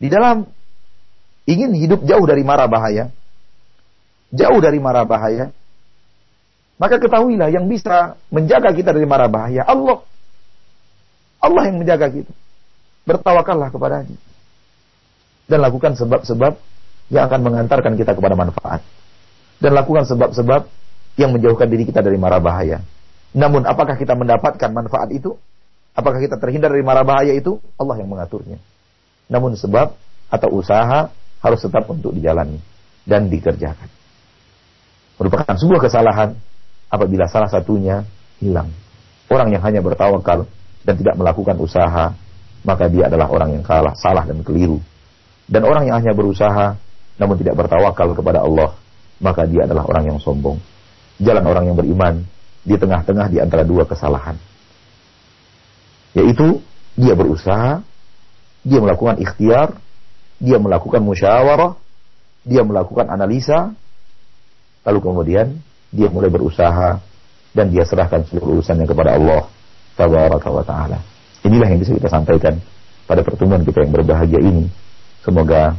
Di dalam ingin hidup jauh dari mara bahaya. Jauh dari mara bahaya. Maka ketahuilah yang bisa menjaga kita dari mara bahaya Allah. Allah yang menjaga kita. Bertawakallah kepadanya. Dan lakukan sebab-sebab yang akan mengantarkan kita kepada manfaat. Dan lakukan sebab-sebab yang menjauhkan diri kita dari mara bahaya. Namun apakah kita mendapatkan manfaat itu? Apakah kita terhindar dari mara bahaya itu? Allah yang mengaturnya. Namun sebab atau usaha harus tetap untuk dijalani dan dikerjakan. Merupakan sebuah kesalahan apabila salah satunya hilang. Orang yang hanya bertawakal dan tidak melakukan usaha, maka dia adalah orang yang kalah, salah dan keliru. Dan orang yang hanya berusaha namun tidak bertawakal kepada Allah, maka dia adalah orang yang sombong. Jalan orang yang beriman di tengah-tengah di antara dua kesalahan. Yaitu dia berusaha, dia melakukan ikhtiar, dia melakukan musyawarah, dia melakukan analisa, lalu kemudian dia mulai berusaha dan dia serahkan seluruh urusannya kepada Allah tabaraka wa taala. Inilah yang bisa kita sampaikan pada pertemuan kita yang berbahagia ini. Semoga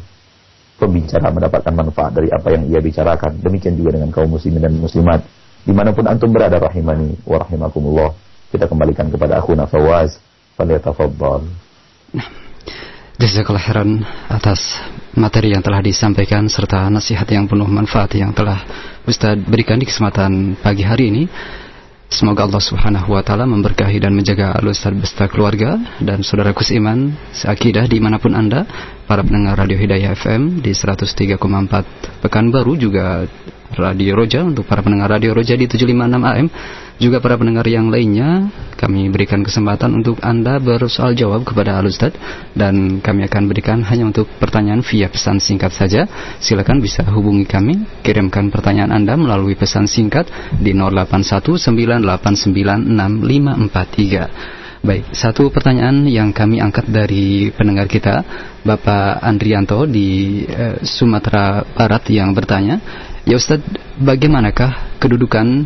pembicara mendapatkan manfaat dari apa yang ia bicarakan. Demikian juga dengan kaum muslimin dan muslimat. Di mana pun antum berada rahimani wa rahimakumullah. Kita kembalikan kepada akhuna Fawaz. Falyatafaddal. Jazakallah khairan atas materi yang telah disampaikan serta nasihat yang penuh manfaat yang telah Ustaz berikan di kesempatan pagi hari ini. Semoga Allah Subhanahu wa taala memberkahi dan menjaga Al-Ustaz beserta keluarga dan saudara seiman seakidah di mana pun Anda, para pendengar Radio Hidayah FM di 103,4 Pekanbaru juga Radio Roja. Untuk para pendengar Radio Roja di 756 AM juga para pendengar yang lainnya kami berikan kesempatan untuk Anda bersoal jawab kepada Al Ustaz dan kami akan berikan hanya untuk pertanyaan via pesan singkat saja. Silakan bisa hubungi kami. Kirimkan pertanyaan Anda melalui pesan singkat di 0819896543 Baik, satu pertanyaan yang kami angkat dari pendengar kita, Bapak Andrianto di eh, Sumatera Barat yang bertanya, Ya Ustadz, bagaimanakah kedudukan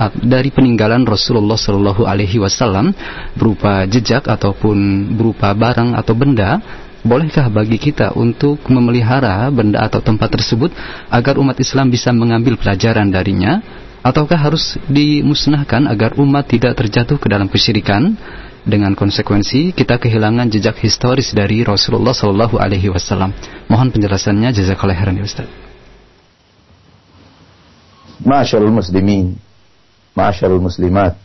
uh, dari peninggalan Rasulullah Shallallahu Alaihi Wasallam berupa jejak ataupun berupa barang atau benda Bolehkah bagi kita untuk memelihara benda atau tempat tersebut agar umat Islam bisa mengambil pelajaran darinya? Ataukah harus dimusnahkan agar umat tidak terjatuh ke dalam kesyirikan? Dengan konsekuensi kita kehilangan jejak historis dari Rasulullah Shallallahu Alaihi Wasallam. Mohon penjelasannya, jazakallah khairan ya Ustaz. Masyarul muslimin, masyarul muslimat.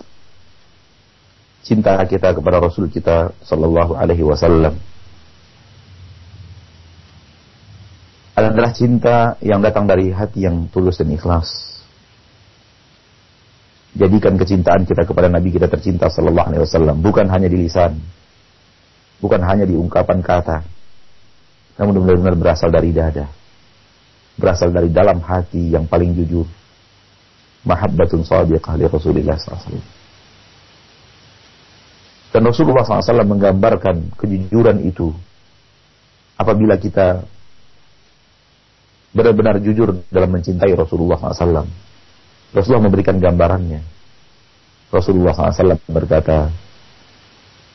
Cinta kita kepada Rasul kita sallallahu alaihi wasallam adalah cinta yang datang dari hati yang tulus dan ikhlas. Jadikan kecintaan kita kepada Nabi kita tercinta sallallahu alaihi wasallam. Bukan hanya di lisan, bukan hanya di ungkapan kata, namun benar-benar berasal dari dada, berasal dari dalam hati yang paling jujur, mahabbatun sadiqah li Rasulillah SAW. Dan Rasulullah SAW menggambarkan kejujuran itu. Apabila kita benar-benar jujur dalam mencintai Rasulullah SAW. Rasulullah memberikan gambarannya. Rasulullah SAW berkata,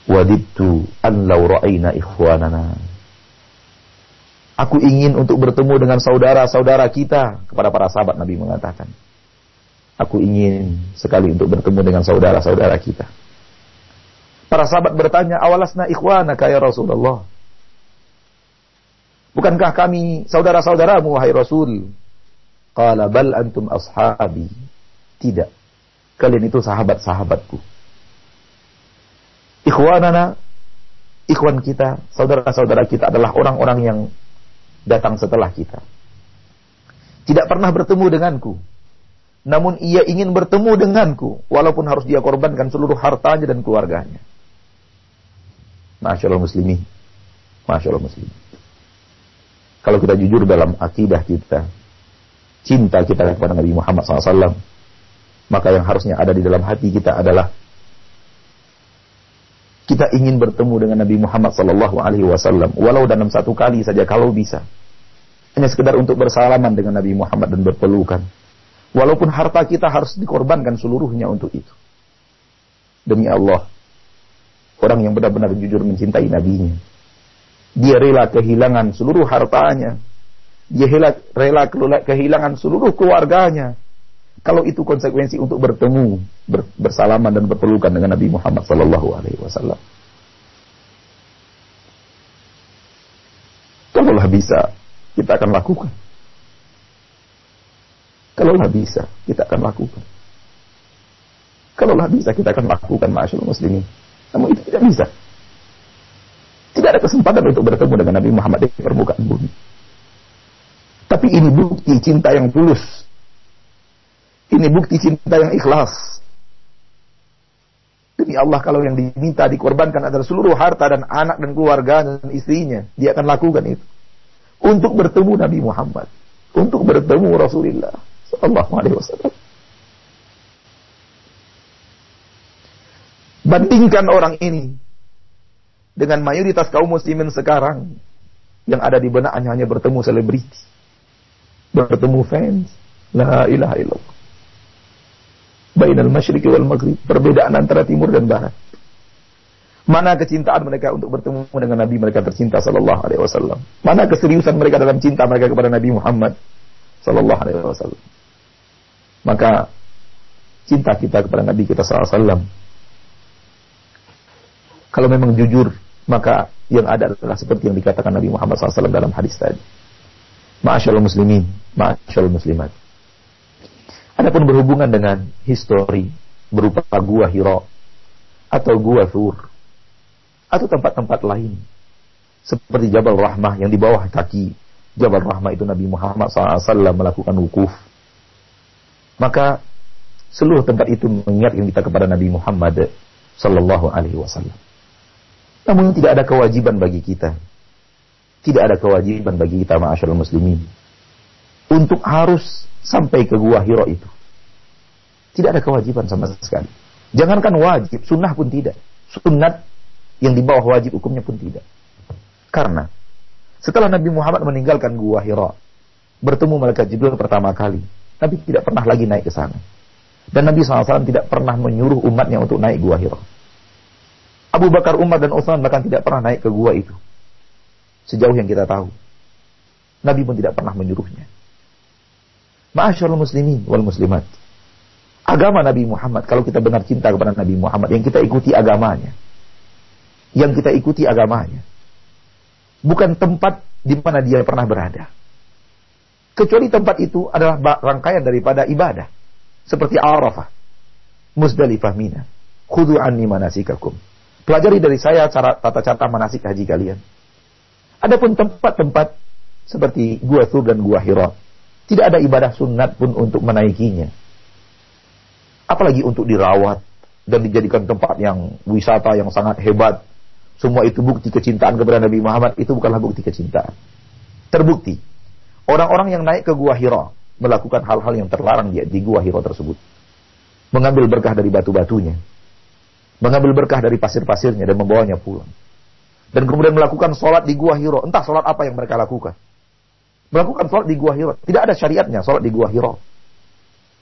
Wadibtu an law ra'ayna ikhwanana. Aku ingin untuk bertemu dengan saudara-saudara kita kepada para sahabat Nabi mengatakan. Aku ingin sekali untuk bertemu dengan saudara-saudara kita. Para sahabat bertanya, awalasna ikhwanaka ya Rasulullah. Bukankah kami saudara-saudaramu wahai Rasul? Qala bal antum ashabi. Tidak. Kalian itu sahabat-sahabatku. Ikhwanana, ikhwan kita, saudara-saudara kita adalah orang-orang yang datang setelah kita. Tidak pernah bertemu denganku namun ia ingin bertemu denganku walaupun harus dia korbankan seluruh hartanya dan keluarganya. Masya Allah muslimin. Masya Allah muslimin. Kalau kita jujur dalam akidah kita, cinta kita kepada Nabi Muhammad SAW, maka yang harusnya ada di dalam hati kita adalah kita ingin bertemu dengan Nabi Muhammad Sallallahu Alaihi Wasallam, walau dalam satu kali saja kalau bisa, hanya sekedar untuk bersalaman dengan Nabi Muhammad dan berpelukan Walaupun harta kita harus dikorbankan seluruhnya untuk itu. Demi Allah, orang yang benar-benar jujur mencintai nabinya. Dia rela kehilangan seluruh hartanya. Dia rela, rela kehilangan seluruh keluarganya. Kalau itu konsekuensi untuk bertemu, ber, bersalaman dan berpelukan dengan Nabi Muhammad Sallallahu Alaihi Wasallam. Kalaulah bisa, kita akan lakukan. Kalaulah bisa, kita akan lakukan. Kalaulah bisa, kita akan lakukan ma'asyul muslimin. Namun itu tidak bisa. Tidak ada kesempatan untuk bertemu dengan Nabi Muhammad di permukaan bumi. Tapi ini bukti cinta yang tulus. Ini bukti cinta yang ikhlas. Demi Allah kalau yang diminta dikorbankan adalah seluruh harta dan anak dan keluarga dan istrinya. Dia akan lakukan itu. Untuk bertemu Nabi Muhammad. Untuk bertemu Rasulullah. Sallallahu Alaihi Wasallam. Bandingkan orang ini dengan mayoritas kaum muslimin sekarang yang ada di benaknya hanya bertemu selebriti, bertemu fans, la ilaha illallah. Bainal masyriqi wal maghrib, perbedaan antara timur dan barat. Mana kecintaan mereka untuk bertemu dengan Nabi mereka tercinta sallallahu alaihi wasallam? Mana keseriusan mereka dalam cinta mereka kepada Nabi Muhammad sallallahu alaihi wasallam? Maka cinta kita kepada Nabi kita sallallahu alaihi wasallam kalau memang jujur, maka yang ada adalah seperti yang dikatakan Nabi Muhammad SAW dalam hadis tadi. Ma'asyal muslimin, ma'asyal muslimat. Adapun berhubungan dengan histori berupa gua Hira atau gua Thur atau tempat-tempat lain seperti Jabal Rahmah yang di bawah kaki Jabal Rahmah itu Nabi Muhammad SAW melakukan wukuf. Maka seluruh tempat itu mengingatkan kita kepada Nabi Muhammad Sallallahu Alaihi Wasallam. Namun tidak ada kewajiban bagi kita. Tidak ada kewajiban bagi kita ma'asyarul muslimin. Untuk harus sampai ke gua Hiro itu. Tidak ada kewajiban sama sekali. Jangankan wajib, sunnah pun tidak. Sunnat yang di bawah wajib hukumnya pun tidak. Karena setelah Nabi Muhammad meninggalkan gua Hira, bertemu malaikat Jibril pertama kali, Nabi tidak pernah lagi naik ke sana. Dan Nabi SAW tidak pernah menyuruh umatnya untuk naik gua Hira. Abu Bakar, Umar, dan Utsman bahkan tidak pernah naik ke gua itu. Sejauh yang kita tahu. Nabi pun tidak pernah menyuruhnya. Ma'asyarul muslimin wal muslimat. Agama Nabi Muhammad, kalau kita benar cinta kepada Nabi Muhammad, yang kita ikuti agamanya. Yang kita ikuti agamanya. Bukan tempat di mana dia pernah berada. Kecuali tempat itu adalah rangkaian daripada ibadah. Seperti Arafah, Musdalifah Mina. Khudu anni manasikakum. Pelajari dari saya cara tata cara manasik haji kalian. Adapun tempat-tempat seperti Gua Thur dan Gua Hira, tidak ada ibadah sunat pun untuk menaikinya apalagi untuk dirawat dan dijadikan tempat yang wisata yang sangat hebat. Semua itu bukti kecintaan kepada Nabi Muhammad itu bukanlah bukti kecintaan. Terbukti orang-orang yang naik ke Gua Hira melakukan hal-hal yang terlarang di, di Gua Hira tersebut. Mengambil berkah dari batu-batunya. Mengambil berkah dari pasir-pasirnya dan membawanya pulang. Dan kemudian melakukan sholat di Gua Hira. Entah sholat apa yang mereka lakukan. Melakukan sholat di Gua Hira. Tidak ada syariatnya sholat di Gua Hira.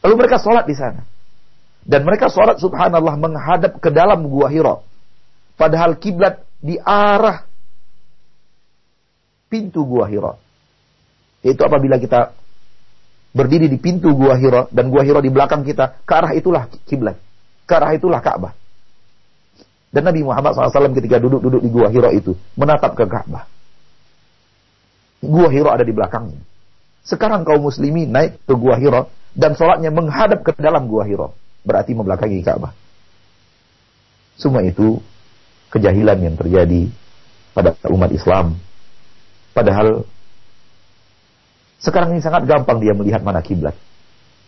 Lalu mereka sholat di sana. Dan mereka sholat subhanallah menghadap ke dalam gua Hira. Padahal kiblat di arah pintu gua Hira. Itu apabila kita berdiri di pintu gua Hira dan gua Hira di belakang kita, ke arah itulah kiblat. Ke arah itulah Ka'bah. Dan Nabi Muhammad SAW ketika duduk-duduk di gua Hira itu menatap ke Ka'bah. Gua Hira ada di belakangnya. Sekarang kaum muslimin naik ke gua Hira dan sholatnya menghadap ke dalam gua Hira berarti membelakangi Ka'bah. Semua itu kejahilan yang terjadi pada umat Islam. Padahal sekarang ini sangat gampang dia melihat mana kiblat.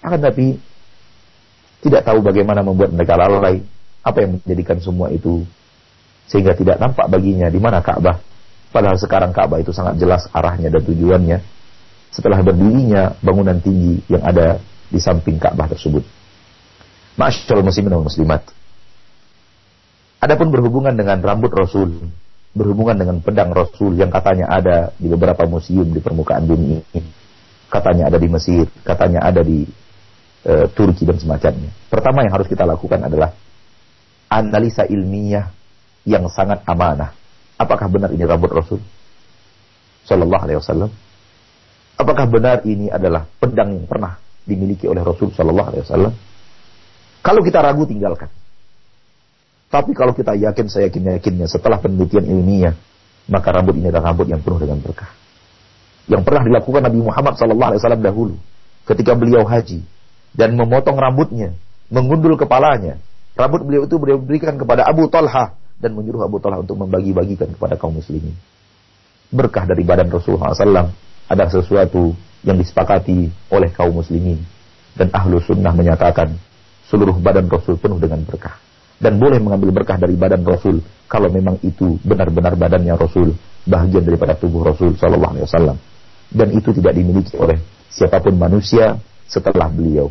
Akan tapi tidak tahu bagaimana membuat mereka lalai, apa yang menjadikan semua itu sehingga tidak nampak baginya di mana Ka'bah. Padahal sekarang Ka'bah itu sangat jelas arahnya dan tujuannya setelah berdirinya bangunan tinggi yang ada di samping Ka'bah tersebut. Masyaallah muslimin dan muslimat. Adapun berhubungan dengan rambut Rasul, berhubungan dengan pedang Rasul yang katanya ada di beberapa museum di permukaan bumi ini. Katanya ada di Mesir, katanya ada di e, Turki dan semacamnya. Pertama yang harus kita lakukan adalah analisa ilmiah yang sangat amanah. Apakah benar ini rambut Rasul? Sallallahu alaihi wasallam. Apakah benar ini adalah pedang yang pernah dimiliki oleh Rasul sallallahu alaihi wasallam? Kalau kita ragu tinggalkan. Tapi kalau kita yakin, saya yakin yakinnya setelah penelitian ilmiah, maka rambut ini adalah rambut yang penuh dengan berkah. Yang pernah dilakukan Nabi Muhammad SAW dahulu, ketika beliau haji dan memotong rambutnya, mengundul kepalanya. Rambut beliau itu beliau berikan kepada Abu Talha dan menyuruh Abu Talha untuk membagi-bagikan kepada kaum muslimin. Berkah dari badan Rasulullah SAW ada sesuatu yang disepakati oleh kaum muslimin dan ahlu sunnah menyatakan seluruh badan Rasul penuh dengan berkah. Dan boleh mengambil berkah dari badan Rasul kalau memang itu benar-benar badannya Rasul, bagian daripada tubuh Rasul Shallallahu Alaihi Wasallam. Dan itu tidak dimiliki oleh siapa pun manusia setelah beliau,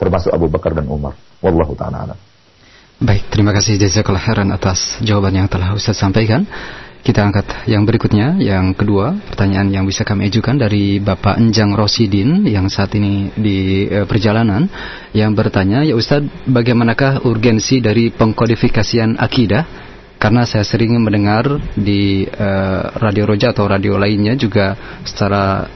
termasuk Abu Bakar dan Umar. Wallahu taala Baik, terima kasih jazakallah khairan atas jawaban yang telah Ustaz sampaikan. Kita angkat yang berikutnya, yang kedua, pertanyaan yang bisa kami ajukan dari Bapak Enjang Rosidin yang saat ini di e, perjalanan yang bertanya, ya Ustadz, bagaimanakah urgensi dari pengkodifikasian akidah karena saya sering mendengar di uh, radio Roja atau radio lainnya juga secara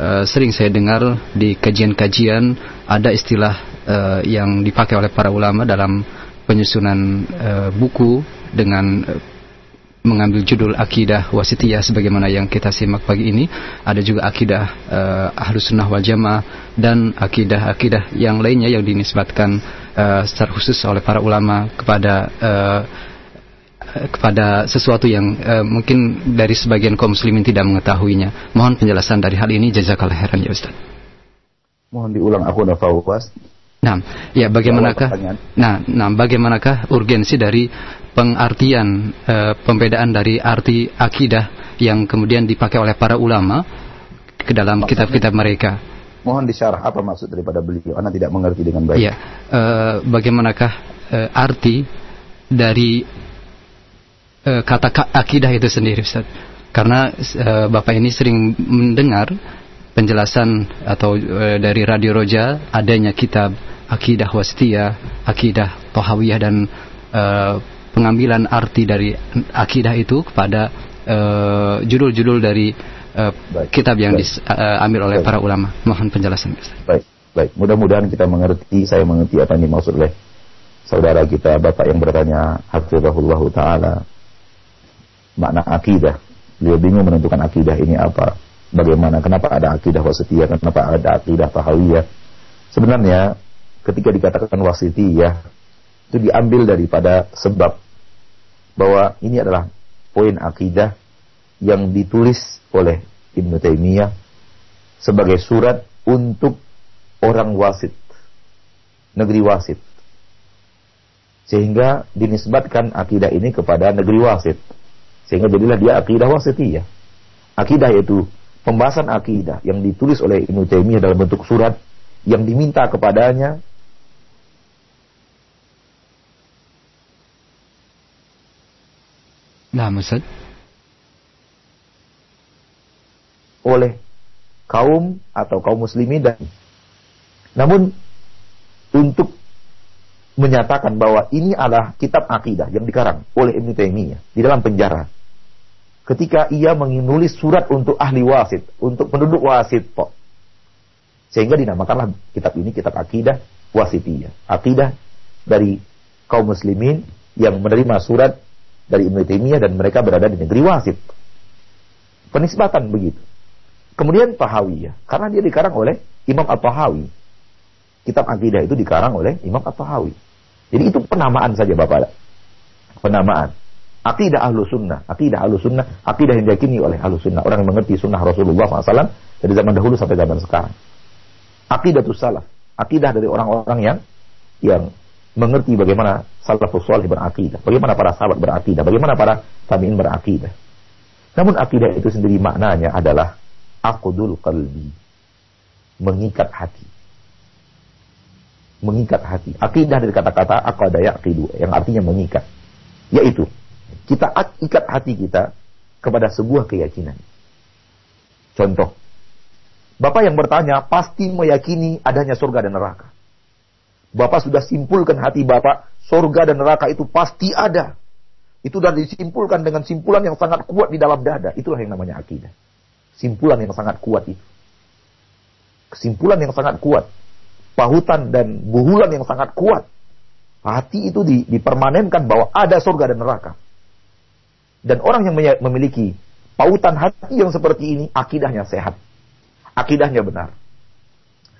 uh, sering saya dengar di kajian-kajian ada istilah yang dipakai oleh para ulama dalam penyusunan uh, buku dengan uh, mengambil judul akidah wasitiyah sebagaimana yang kita simak pagi ini ada juga akidah uh, ahlus sunnah wal jamaah dan akidah-akidah yang lainnya yang dinisbatkan uh, secara khusus oleh para ulama kepada uh, kepada sesuatu yang mungkin dari sebagian kaum muslimin tidak mengetahuinya. Mohon penjelasan dari hal ini jazakallah khairan ya Ustaz. Mohon diulang aku udah Fawwas. Nah, ya bagaimanakah Nah, nah bagaimanakah urgensi dari pengartian uh, pembedaan dari arti akidah yang kemudian dipakai oleh para ulama ke dalam kitab-kitab mereka? Mohon disyarah apa maksud daripada beliau? Anda tidak mengerti dengan baik. Ya, uh, bagaimanakah uh, arti dari uh, kata akidah itu sendiri Ustaz. Karena uh, Bapak ini sering mendengar penjelasan atau uh, dari Radio Roja adanya kitab akidah wasitiyah, akidah tohawiyah dan uh, pengambilan arti dari akidah itu kepada judul-judul uh, dari uh, kitab yang diambil uh, oleh baik. para ulama. Mohon penjelasan. Baik, baik. Mudah-mudahan kita mengerti, saya mengerti apa yang dimaksud oleh saudara kita, Bapak yang bertanya, Hafizahullah Ta'ala, makna akidah. Beliau bingung menentukan akidah ini apa. Bagaimana, kenapa ada akidah wasitiyah, kenapa ada akidah tahawiyah. Sebenarnya ketika dikatakan wasitiyah itu diambil daripada sebab bahwa ini adalah poin akidah yang ditulis oleh Ibnu Taimiyah sebagai surat untuk orang wasit, negeri wasit. Sehingga dinisbatkan akidah ini kepada negeri wasit. Sehingga jadilah dia akidah wasitiyah. Akidah itu pembahasan akidah yang ditulis oleh Ibnu Taimiyah dalam bentuk surat yang diminta kepadanya Nah, Ustaz. Oleh kaum atau kaum muslimin dan namun untuk menyatakan bahwa ini adalah kitab akidah yang dikarang oleh Ibnu Taimiyah di dalam penjara. Ketika ia menulis surat untuk ahli wasit, untuk penduduk wasit, Pak. Sehingga dinamakanlah kitab ini kitab akidah wasitiyah. Akidah dari kaum muslimin yang menerima surat dari Ibnu Taimiyah dan mereka berada di negeri wasit. Penisbatan begitu. Kemudian Tahawiyah, karena dia dikarang oleh Imam At-Tahawi. Kitab akidah itu dikarang oleh Imam At-Tahawi. Jadi itu penamaan saja Bapak. Penamaan. Akidah ahlu sunnah. Akidah ahlu sunnah. Akidah yang diyakini oleh ahlu sunnah. Orang yang mengerti sunnah Rasulullah SAW dari zaman dahulu sampai zaman sekarang. Akidah itu salah. Akidah dari orang-orang yang yang mengerti bagaimana salafus salih berakidah, bagaimana para sahabat berakidah, bagaimana para tabi'in berakidah. Namun akidah itu sendiri maknanya adalah akudul qalbi, mengikat hati mengikat hati. Akidah dari kata-kata aqada yaqidu yang artinya mengikat. Yaitu kita ikat hati kita kepada sebuah keyakinan. Contoh, Bapak yang bertanya pasti meyakini adanya surga dan neraka. Bapak sudah simpulkan hati Bapak, surga dan neraka itu pasti ada. Itu sudah disimpulkan dengan simpulan yang sangat kuat di dalam dada. Itulah yang namanya akidah. Simpulan yang sangat kuat itu. Kesimpulan yang sangat kuat pahutan dan buhulan yang sangat kuat. Hati itu di, dipermanenkan bahwa ada surga dan neraka. Dan orang yang memiliki pautan hati yang seperti ini, akidahnya sehat. Akidahnya benar.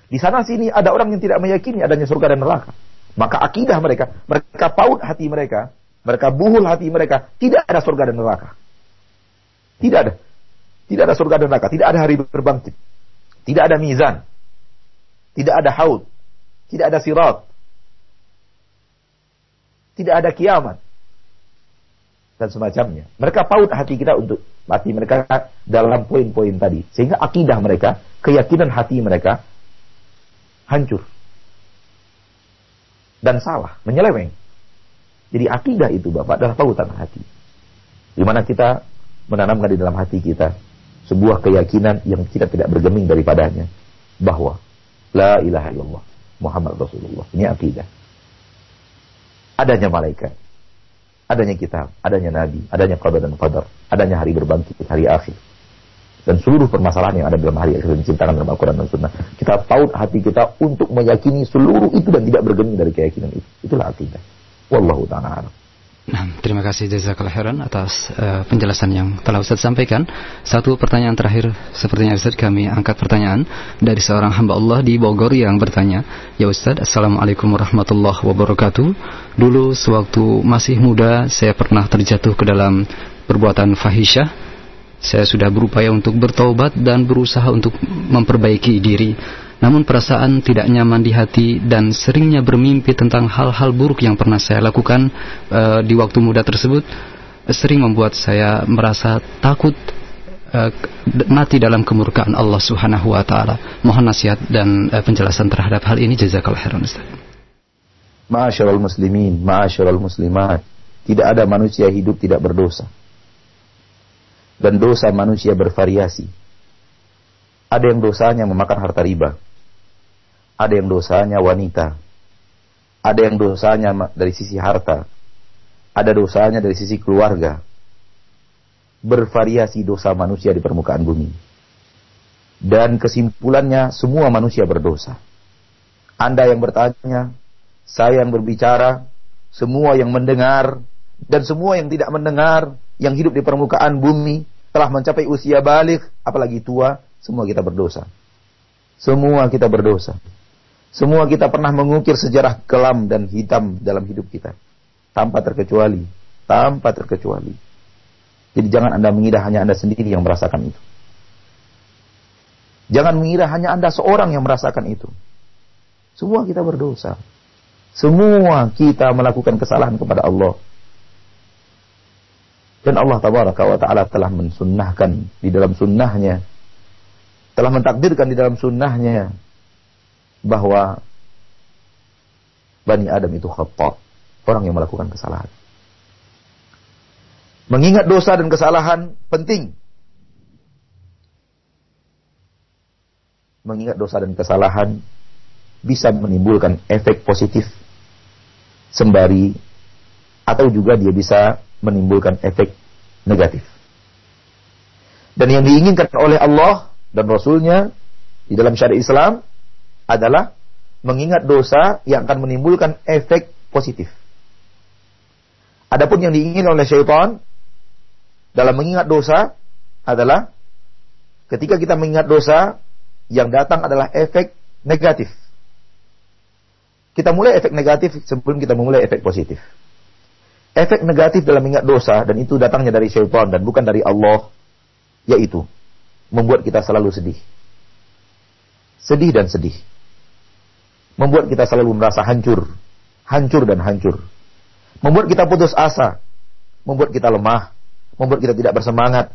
Di sana sini ada orang yang tidak meyakini adanya surga dan neraka. Maka akidah mereka, mereka paut hati mereka, mereka buhul hati mereka, tidak ada surga dan neraka. Tidak ada. Tidak ada surga dan neraka, tidak ada hari berbangkit. Tidak ada mizan. Tidak ada haud. Tidak ada sirat. Tidak ada kiamat. Dan semacamnya. Mereka paut hati kita untuk hati mereka dalam poin-poin tadi. Sehingga akidah mereka, keyakinan hati mereka hancur. Dan salah, menyeleweng. Jadi akidah itu Bapak adalah pautan hati. Di mana kita menanamkan di dalam hati kita sebuah keyakinan yang kita tidak bergeming daripadanya. Bahwa La ilaha illallah. Muhammad Rasulullah. Ini akidah. Adanya malaikat. Adanya kitab, adanya nabi, adanya qadar dan qadar, adanya hari berbangkit, hari akhir. Dan seluruh permasalahan yang ada dalam hari akhir diceritakan dalam Al-Quran dan Sunnah. Kita paut hati kita untuk meyakini seluruh itu dan tidak bergeming dari keyakinan itu. Itulah akidah. Wallahu ta'ala Nah, terima kasih Jazakallah khairan atas uh, penjelasan yang telah Ustaz sampaikan. Satu pertanyaan terakhir sepertinya Ustaz kami angkat pertanyaan dari seorang hamba Allah di Bogor yang bertanya, "Ya Ustaz, Assalamualaikum warahmatullahi wabarakatuh. Dulu sewaktu masih muda saya pernah terjatuh ke dalam perbuatan fahisyah. Saya sudah berupaya untuk bertobat dan berusaha untuk memperbaiki diri." Namun perasaan tidak nyaman di hati dan seringnya bermimpi tentang hal-hal buruk yang pernah saya lakukan uh, di waktu muda tersebut sering membuat saya merasa takut uh, mati dalam kemurkaan Allah Subhanahu wa taala. Mohon nasihat dan uh, penjelasan terhadap hal ini jazakallahu khairan Ustaz. Ma'asyiral muslimin, ma'asyiral muslimat, tidak ada manusia hidup tidak berdosa. Dan dosa manusia bervariasi. Ada yang dosanya memakan harta riba ada yang dosanya wanita, ada yang dosanya dari sisi harta, ada dosanya dari sisi keluarga. Bervariasi dosa manusia di permukaan bumi. Dan kesimpulannya semua manusia berdosa. Anda yang bertanya, saya yang berbicara, semua yang mendengar, dan semua yang tidak mendengar, yang hidup di permukaan bumi, telah mencapai usia balik, apalagi tua, semua kita berdosa. Semua kita berdosa. Semua kita pernah mengukir sejarah kelam dan hitam dalam hidup kita. Tanpa terkecuali. Tanpa terkecuali. Jadi jangan Anda mengira hanya Anda sendiri yang merasakan itu. Jangan mengira hanya Anda seorang yang merasakan itu. Semua kita berdosa. Semua kita melakukan kesalahan kepada Allah. Dan Allah tabaraka wa ta'ala telah mensunnahkan di dalam sunnahnya. Telah mentakdirkan di dalam sunnahnya bahwa Bani Adam itu khata, orang yang melakukan kesalahan. Mengingat dosa dan kesalahan penting. Mengingat dosa dan kesalahan bisa menimbulkan efek positif sembari atau juga dia bisa menimbulkan efek negatif. Dan yang diinginkan oleh Allah dan Rasulnya di dalam syariat Islam adalah mengingat dosa yang akan menimbulkan efek positif. Adapun yang diinginkan oleh syaitan dalam mengingat dosa adalah ketika kita mengingat dosa yang datang adalah efek negatif. Kita mulai efek negatif sebelum kita memulai efek positif. Efek negatif dalam mengingat dosa dan itu datangnya dari syaitan dan bukan dari Allah yaitu membuat kita selalu sedih. Sedih dan sedih membuat kita selalu merasa hancur, hancur dan hancur. Membuat kita putus asa, membuat kita lemah, membuat kita tidak bersemangat,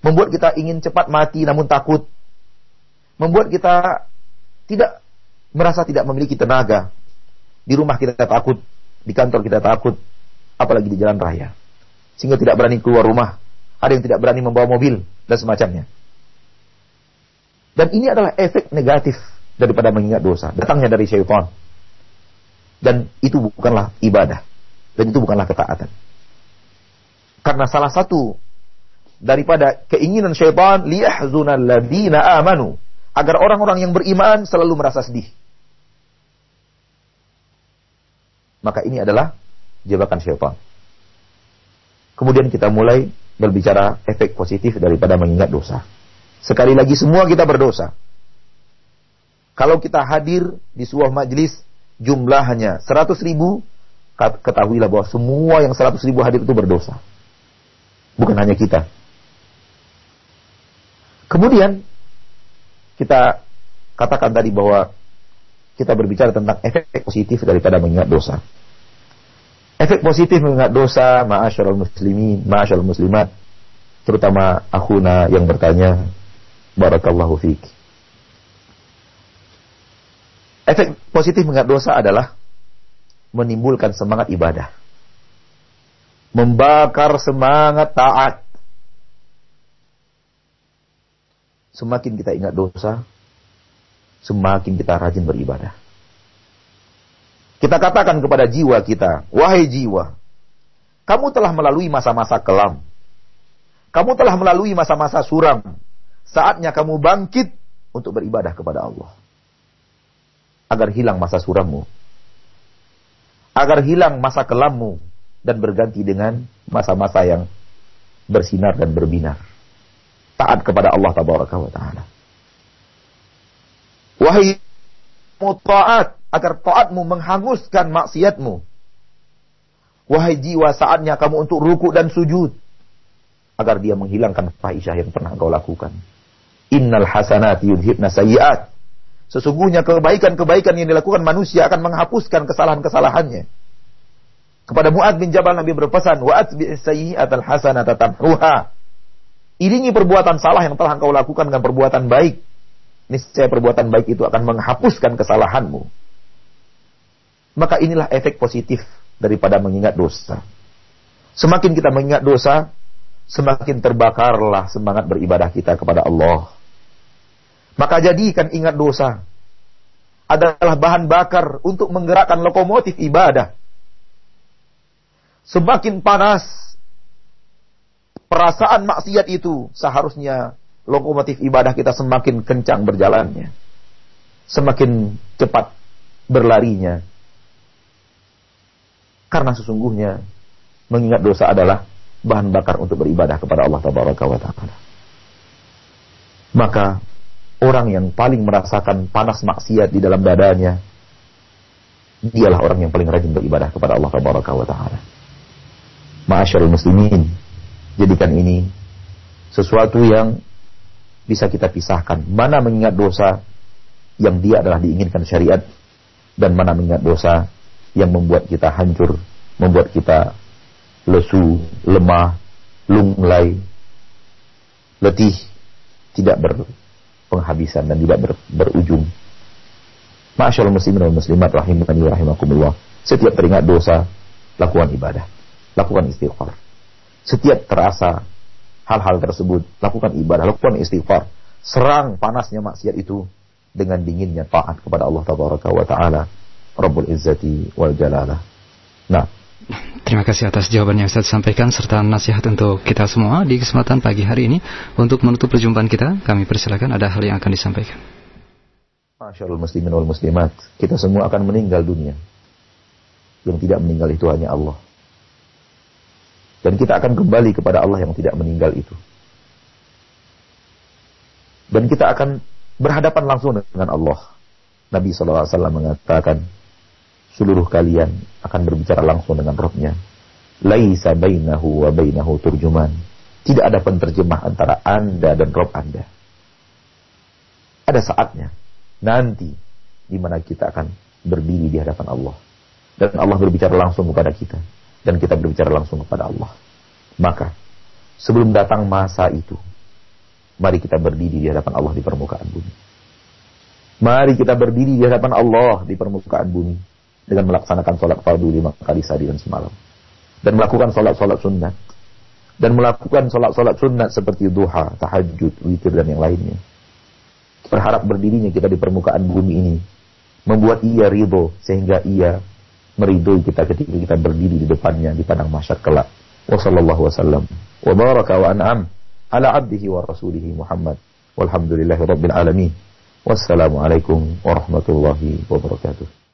membuat kita ingin cepat mati namun takut, membuat kita tidak merasa tidak memiliki tenaga. Di rumah kita takut, di kantor kita takut, apalagi di jalan raya. Sehingga tidak berani keluar rumah, ada yang tidak berani membawa mobil dan semacamnya. Dan ini adalah efek negatif daripada mengingat dosa. Datangnya dari syaitan. Dan itu bukanlah ibadah. Dan itu bukanlah ketaatan. Karena salah satu daripada keinginan syaitan liyahzunal ladina amanu agar orang-orang yang beriman selalu merasa sedih. Maka ini adalah jebakan syaitan. Kemudian kita mulai berbicara efek positif daripada mengingat dosa. Sekali lagi semua kita berdosa. Kalau kita hadir di sebuah majelis jumlahnya 100 ribu, ketahuilah bahwa semua yang 100 ribu hadir itu berdosa. Bukan hanya kita. Kemudian kita katakan tadi bahwa kita berbicara tentang efek positif daripada mengingat dosa. Efek positif mengingat dosa, ma'asyarul muslimin, ma'asyarul muslimat, terutama akhuna yang bertanya, barakallahu fiqh. Efek positif mengingat dosa adalah menimbulkan semangat ibadah. Membakar semangat taat. Semakin kita ingat dosa, semakin kita rajin beribadah. Kita katakan kepada jiwa kita, wahai jiwa, Kamu telah melalui masa-masa kelam. Kamu telah melalui masa-masa suram. Saatnya kamu bangkit untuk beribadah kepada Allah. Agar hilang masa surammu. Agar hilang masa kelammu. Dan berganti dengan masa-masa yang bersinar dan berbinar. Taat kepada Allah ta'ala. Wahai muta'at, agar taatmu menghanguskan maksiatmu. Wahai jiwa saatnya kamu untuk ruku dan sujud. Agar dia menghilangkan fahisyah yang pernah kau lakukan. Innal hasanat yudhibna sayyiat. Sesungguhnya kebaikan-kebaikan yang dilakukan manusia akan menghapuskan kesalahan-kesalahannya. Kepada Mu'ad bin Jabal Nabi berpesan, wa atbi' sayyi'atal hasanata tamhuha. Iringi perbuatan salah yang telah engkau lakukan dengan perbuatan baik. Niscaya perbuatan baik itu akan menghapuskan kesalahanmu. Maka inilah efek positif daripada mengingat dosa. Semakin kita mengingat dosa, semakin terbakarlah semangat beribadah kita kepada Allah. Maka jadikan ingat dosa adalah bahan bakar untuk menggerakkan lokomotif ibadah. Semakin panas perasaan maksiat itu, seharusnya lokomotif ibadah kita semakin kencang berjalannya. Semakin cepat berlarinya karena sesungguhnya mengingat dosa adalah bahan bakar untuk beribadah kepada Allah Taala. Maka orang yang paling merasakan panas maksiat di dalam dadanya dialah orang yang paling rajin beribadah kepada Allah Taala. Ma'asyarul muslimin, jadikan ini sesuatu yang bisa kita pisahkan. Mana mengingat dosa yang dia adalah diinginkan syariat dan mana mengingat dosa yang membuat kita hancur, membuat kita lesu, lemah, lunglai, letih, tidak berpenghabisan dan tidak ber, berujung. Masyaallah muslimin dan muslimat rahimani wa rahimakumullah. Setiap teringat dosa, lakukan ibadah, lakukan istighfar. Setiap terasa hal-hal tersebut, lakukan ibadah, lakukan istighfar. Serang panasnya maksiat itu dengan dinginnya taat kepada Allah Taala Rabbul Izzati wal Jalalah. Nah, Terima kasih atas jawaban yang saya sampaikan serta nasihat untuk kita semua di kesempatan pagi hari ini. Untuk menutup perjumpaan kita, kami persilakan ada hal yang akan disampaikan. Masyaallah muslimin wal muslimat, kita semua akan meninggal dunia. Yang tidak meninggal itu hanya Allah. Dan kita akan kembali kepada Allah yang tidak meninggal itu. Dan kita akan berhadapan langsung dengan Allah. Nabi SAW mengatakan, seluruh kalian akan berbicara langsung dengan Robnya. Laisa bainahu wa bainahu turjuman. Tidak ada penterjemah antara Anda dan Rob Anda. Ada saatnya nanti di mana kita akan berdiri di hadapan Allah dan Allah berbicara langsung kepada kita dan kita berbicara langsung kepada Allah. Maka sebelum datang masa itu, mari kita berdiri di hadapan Allah di permukaan bumi. Mari kita berdiri di hadapan Allah di permukaan bumi dengan melaksanakan sholat fardu lima kali sehari dan semalam. Dan melakukan sholat-sholat sunnah. Dan melakukan sholat-sholat sunnah seperti duha, tahajud, witir, dan yang lainnya. Berharap berdirinya kita di permukaan bumi ini. Membuat ia ridho sehingga ia meridhoi kita ketika kita berdiri di depannya di padang masyar kelak. Wassallallahu wasallam wa baraka wa an'am ala abdihi wa rasulihi Muhammad. Walhamdulillahi rabbil alamin. Wassalamualaikum warahmatullahi wabarakatuh.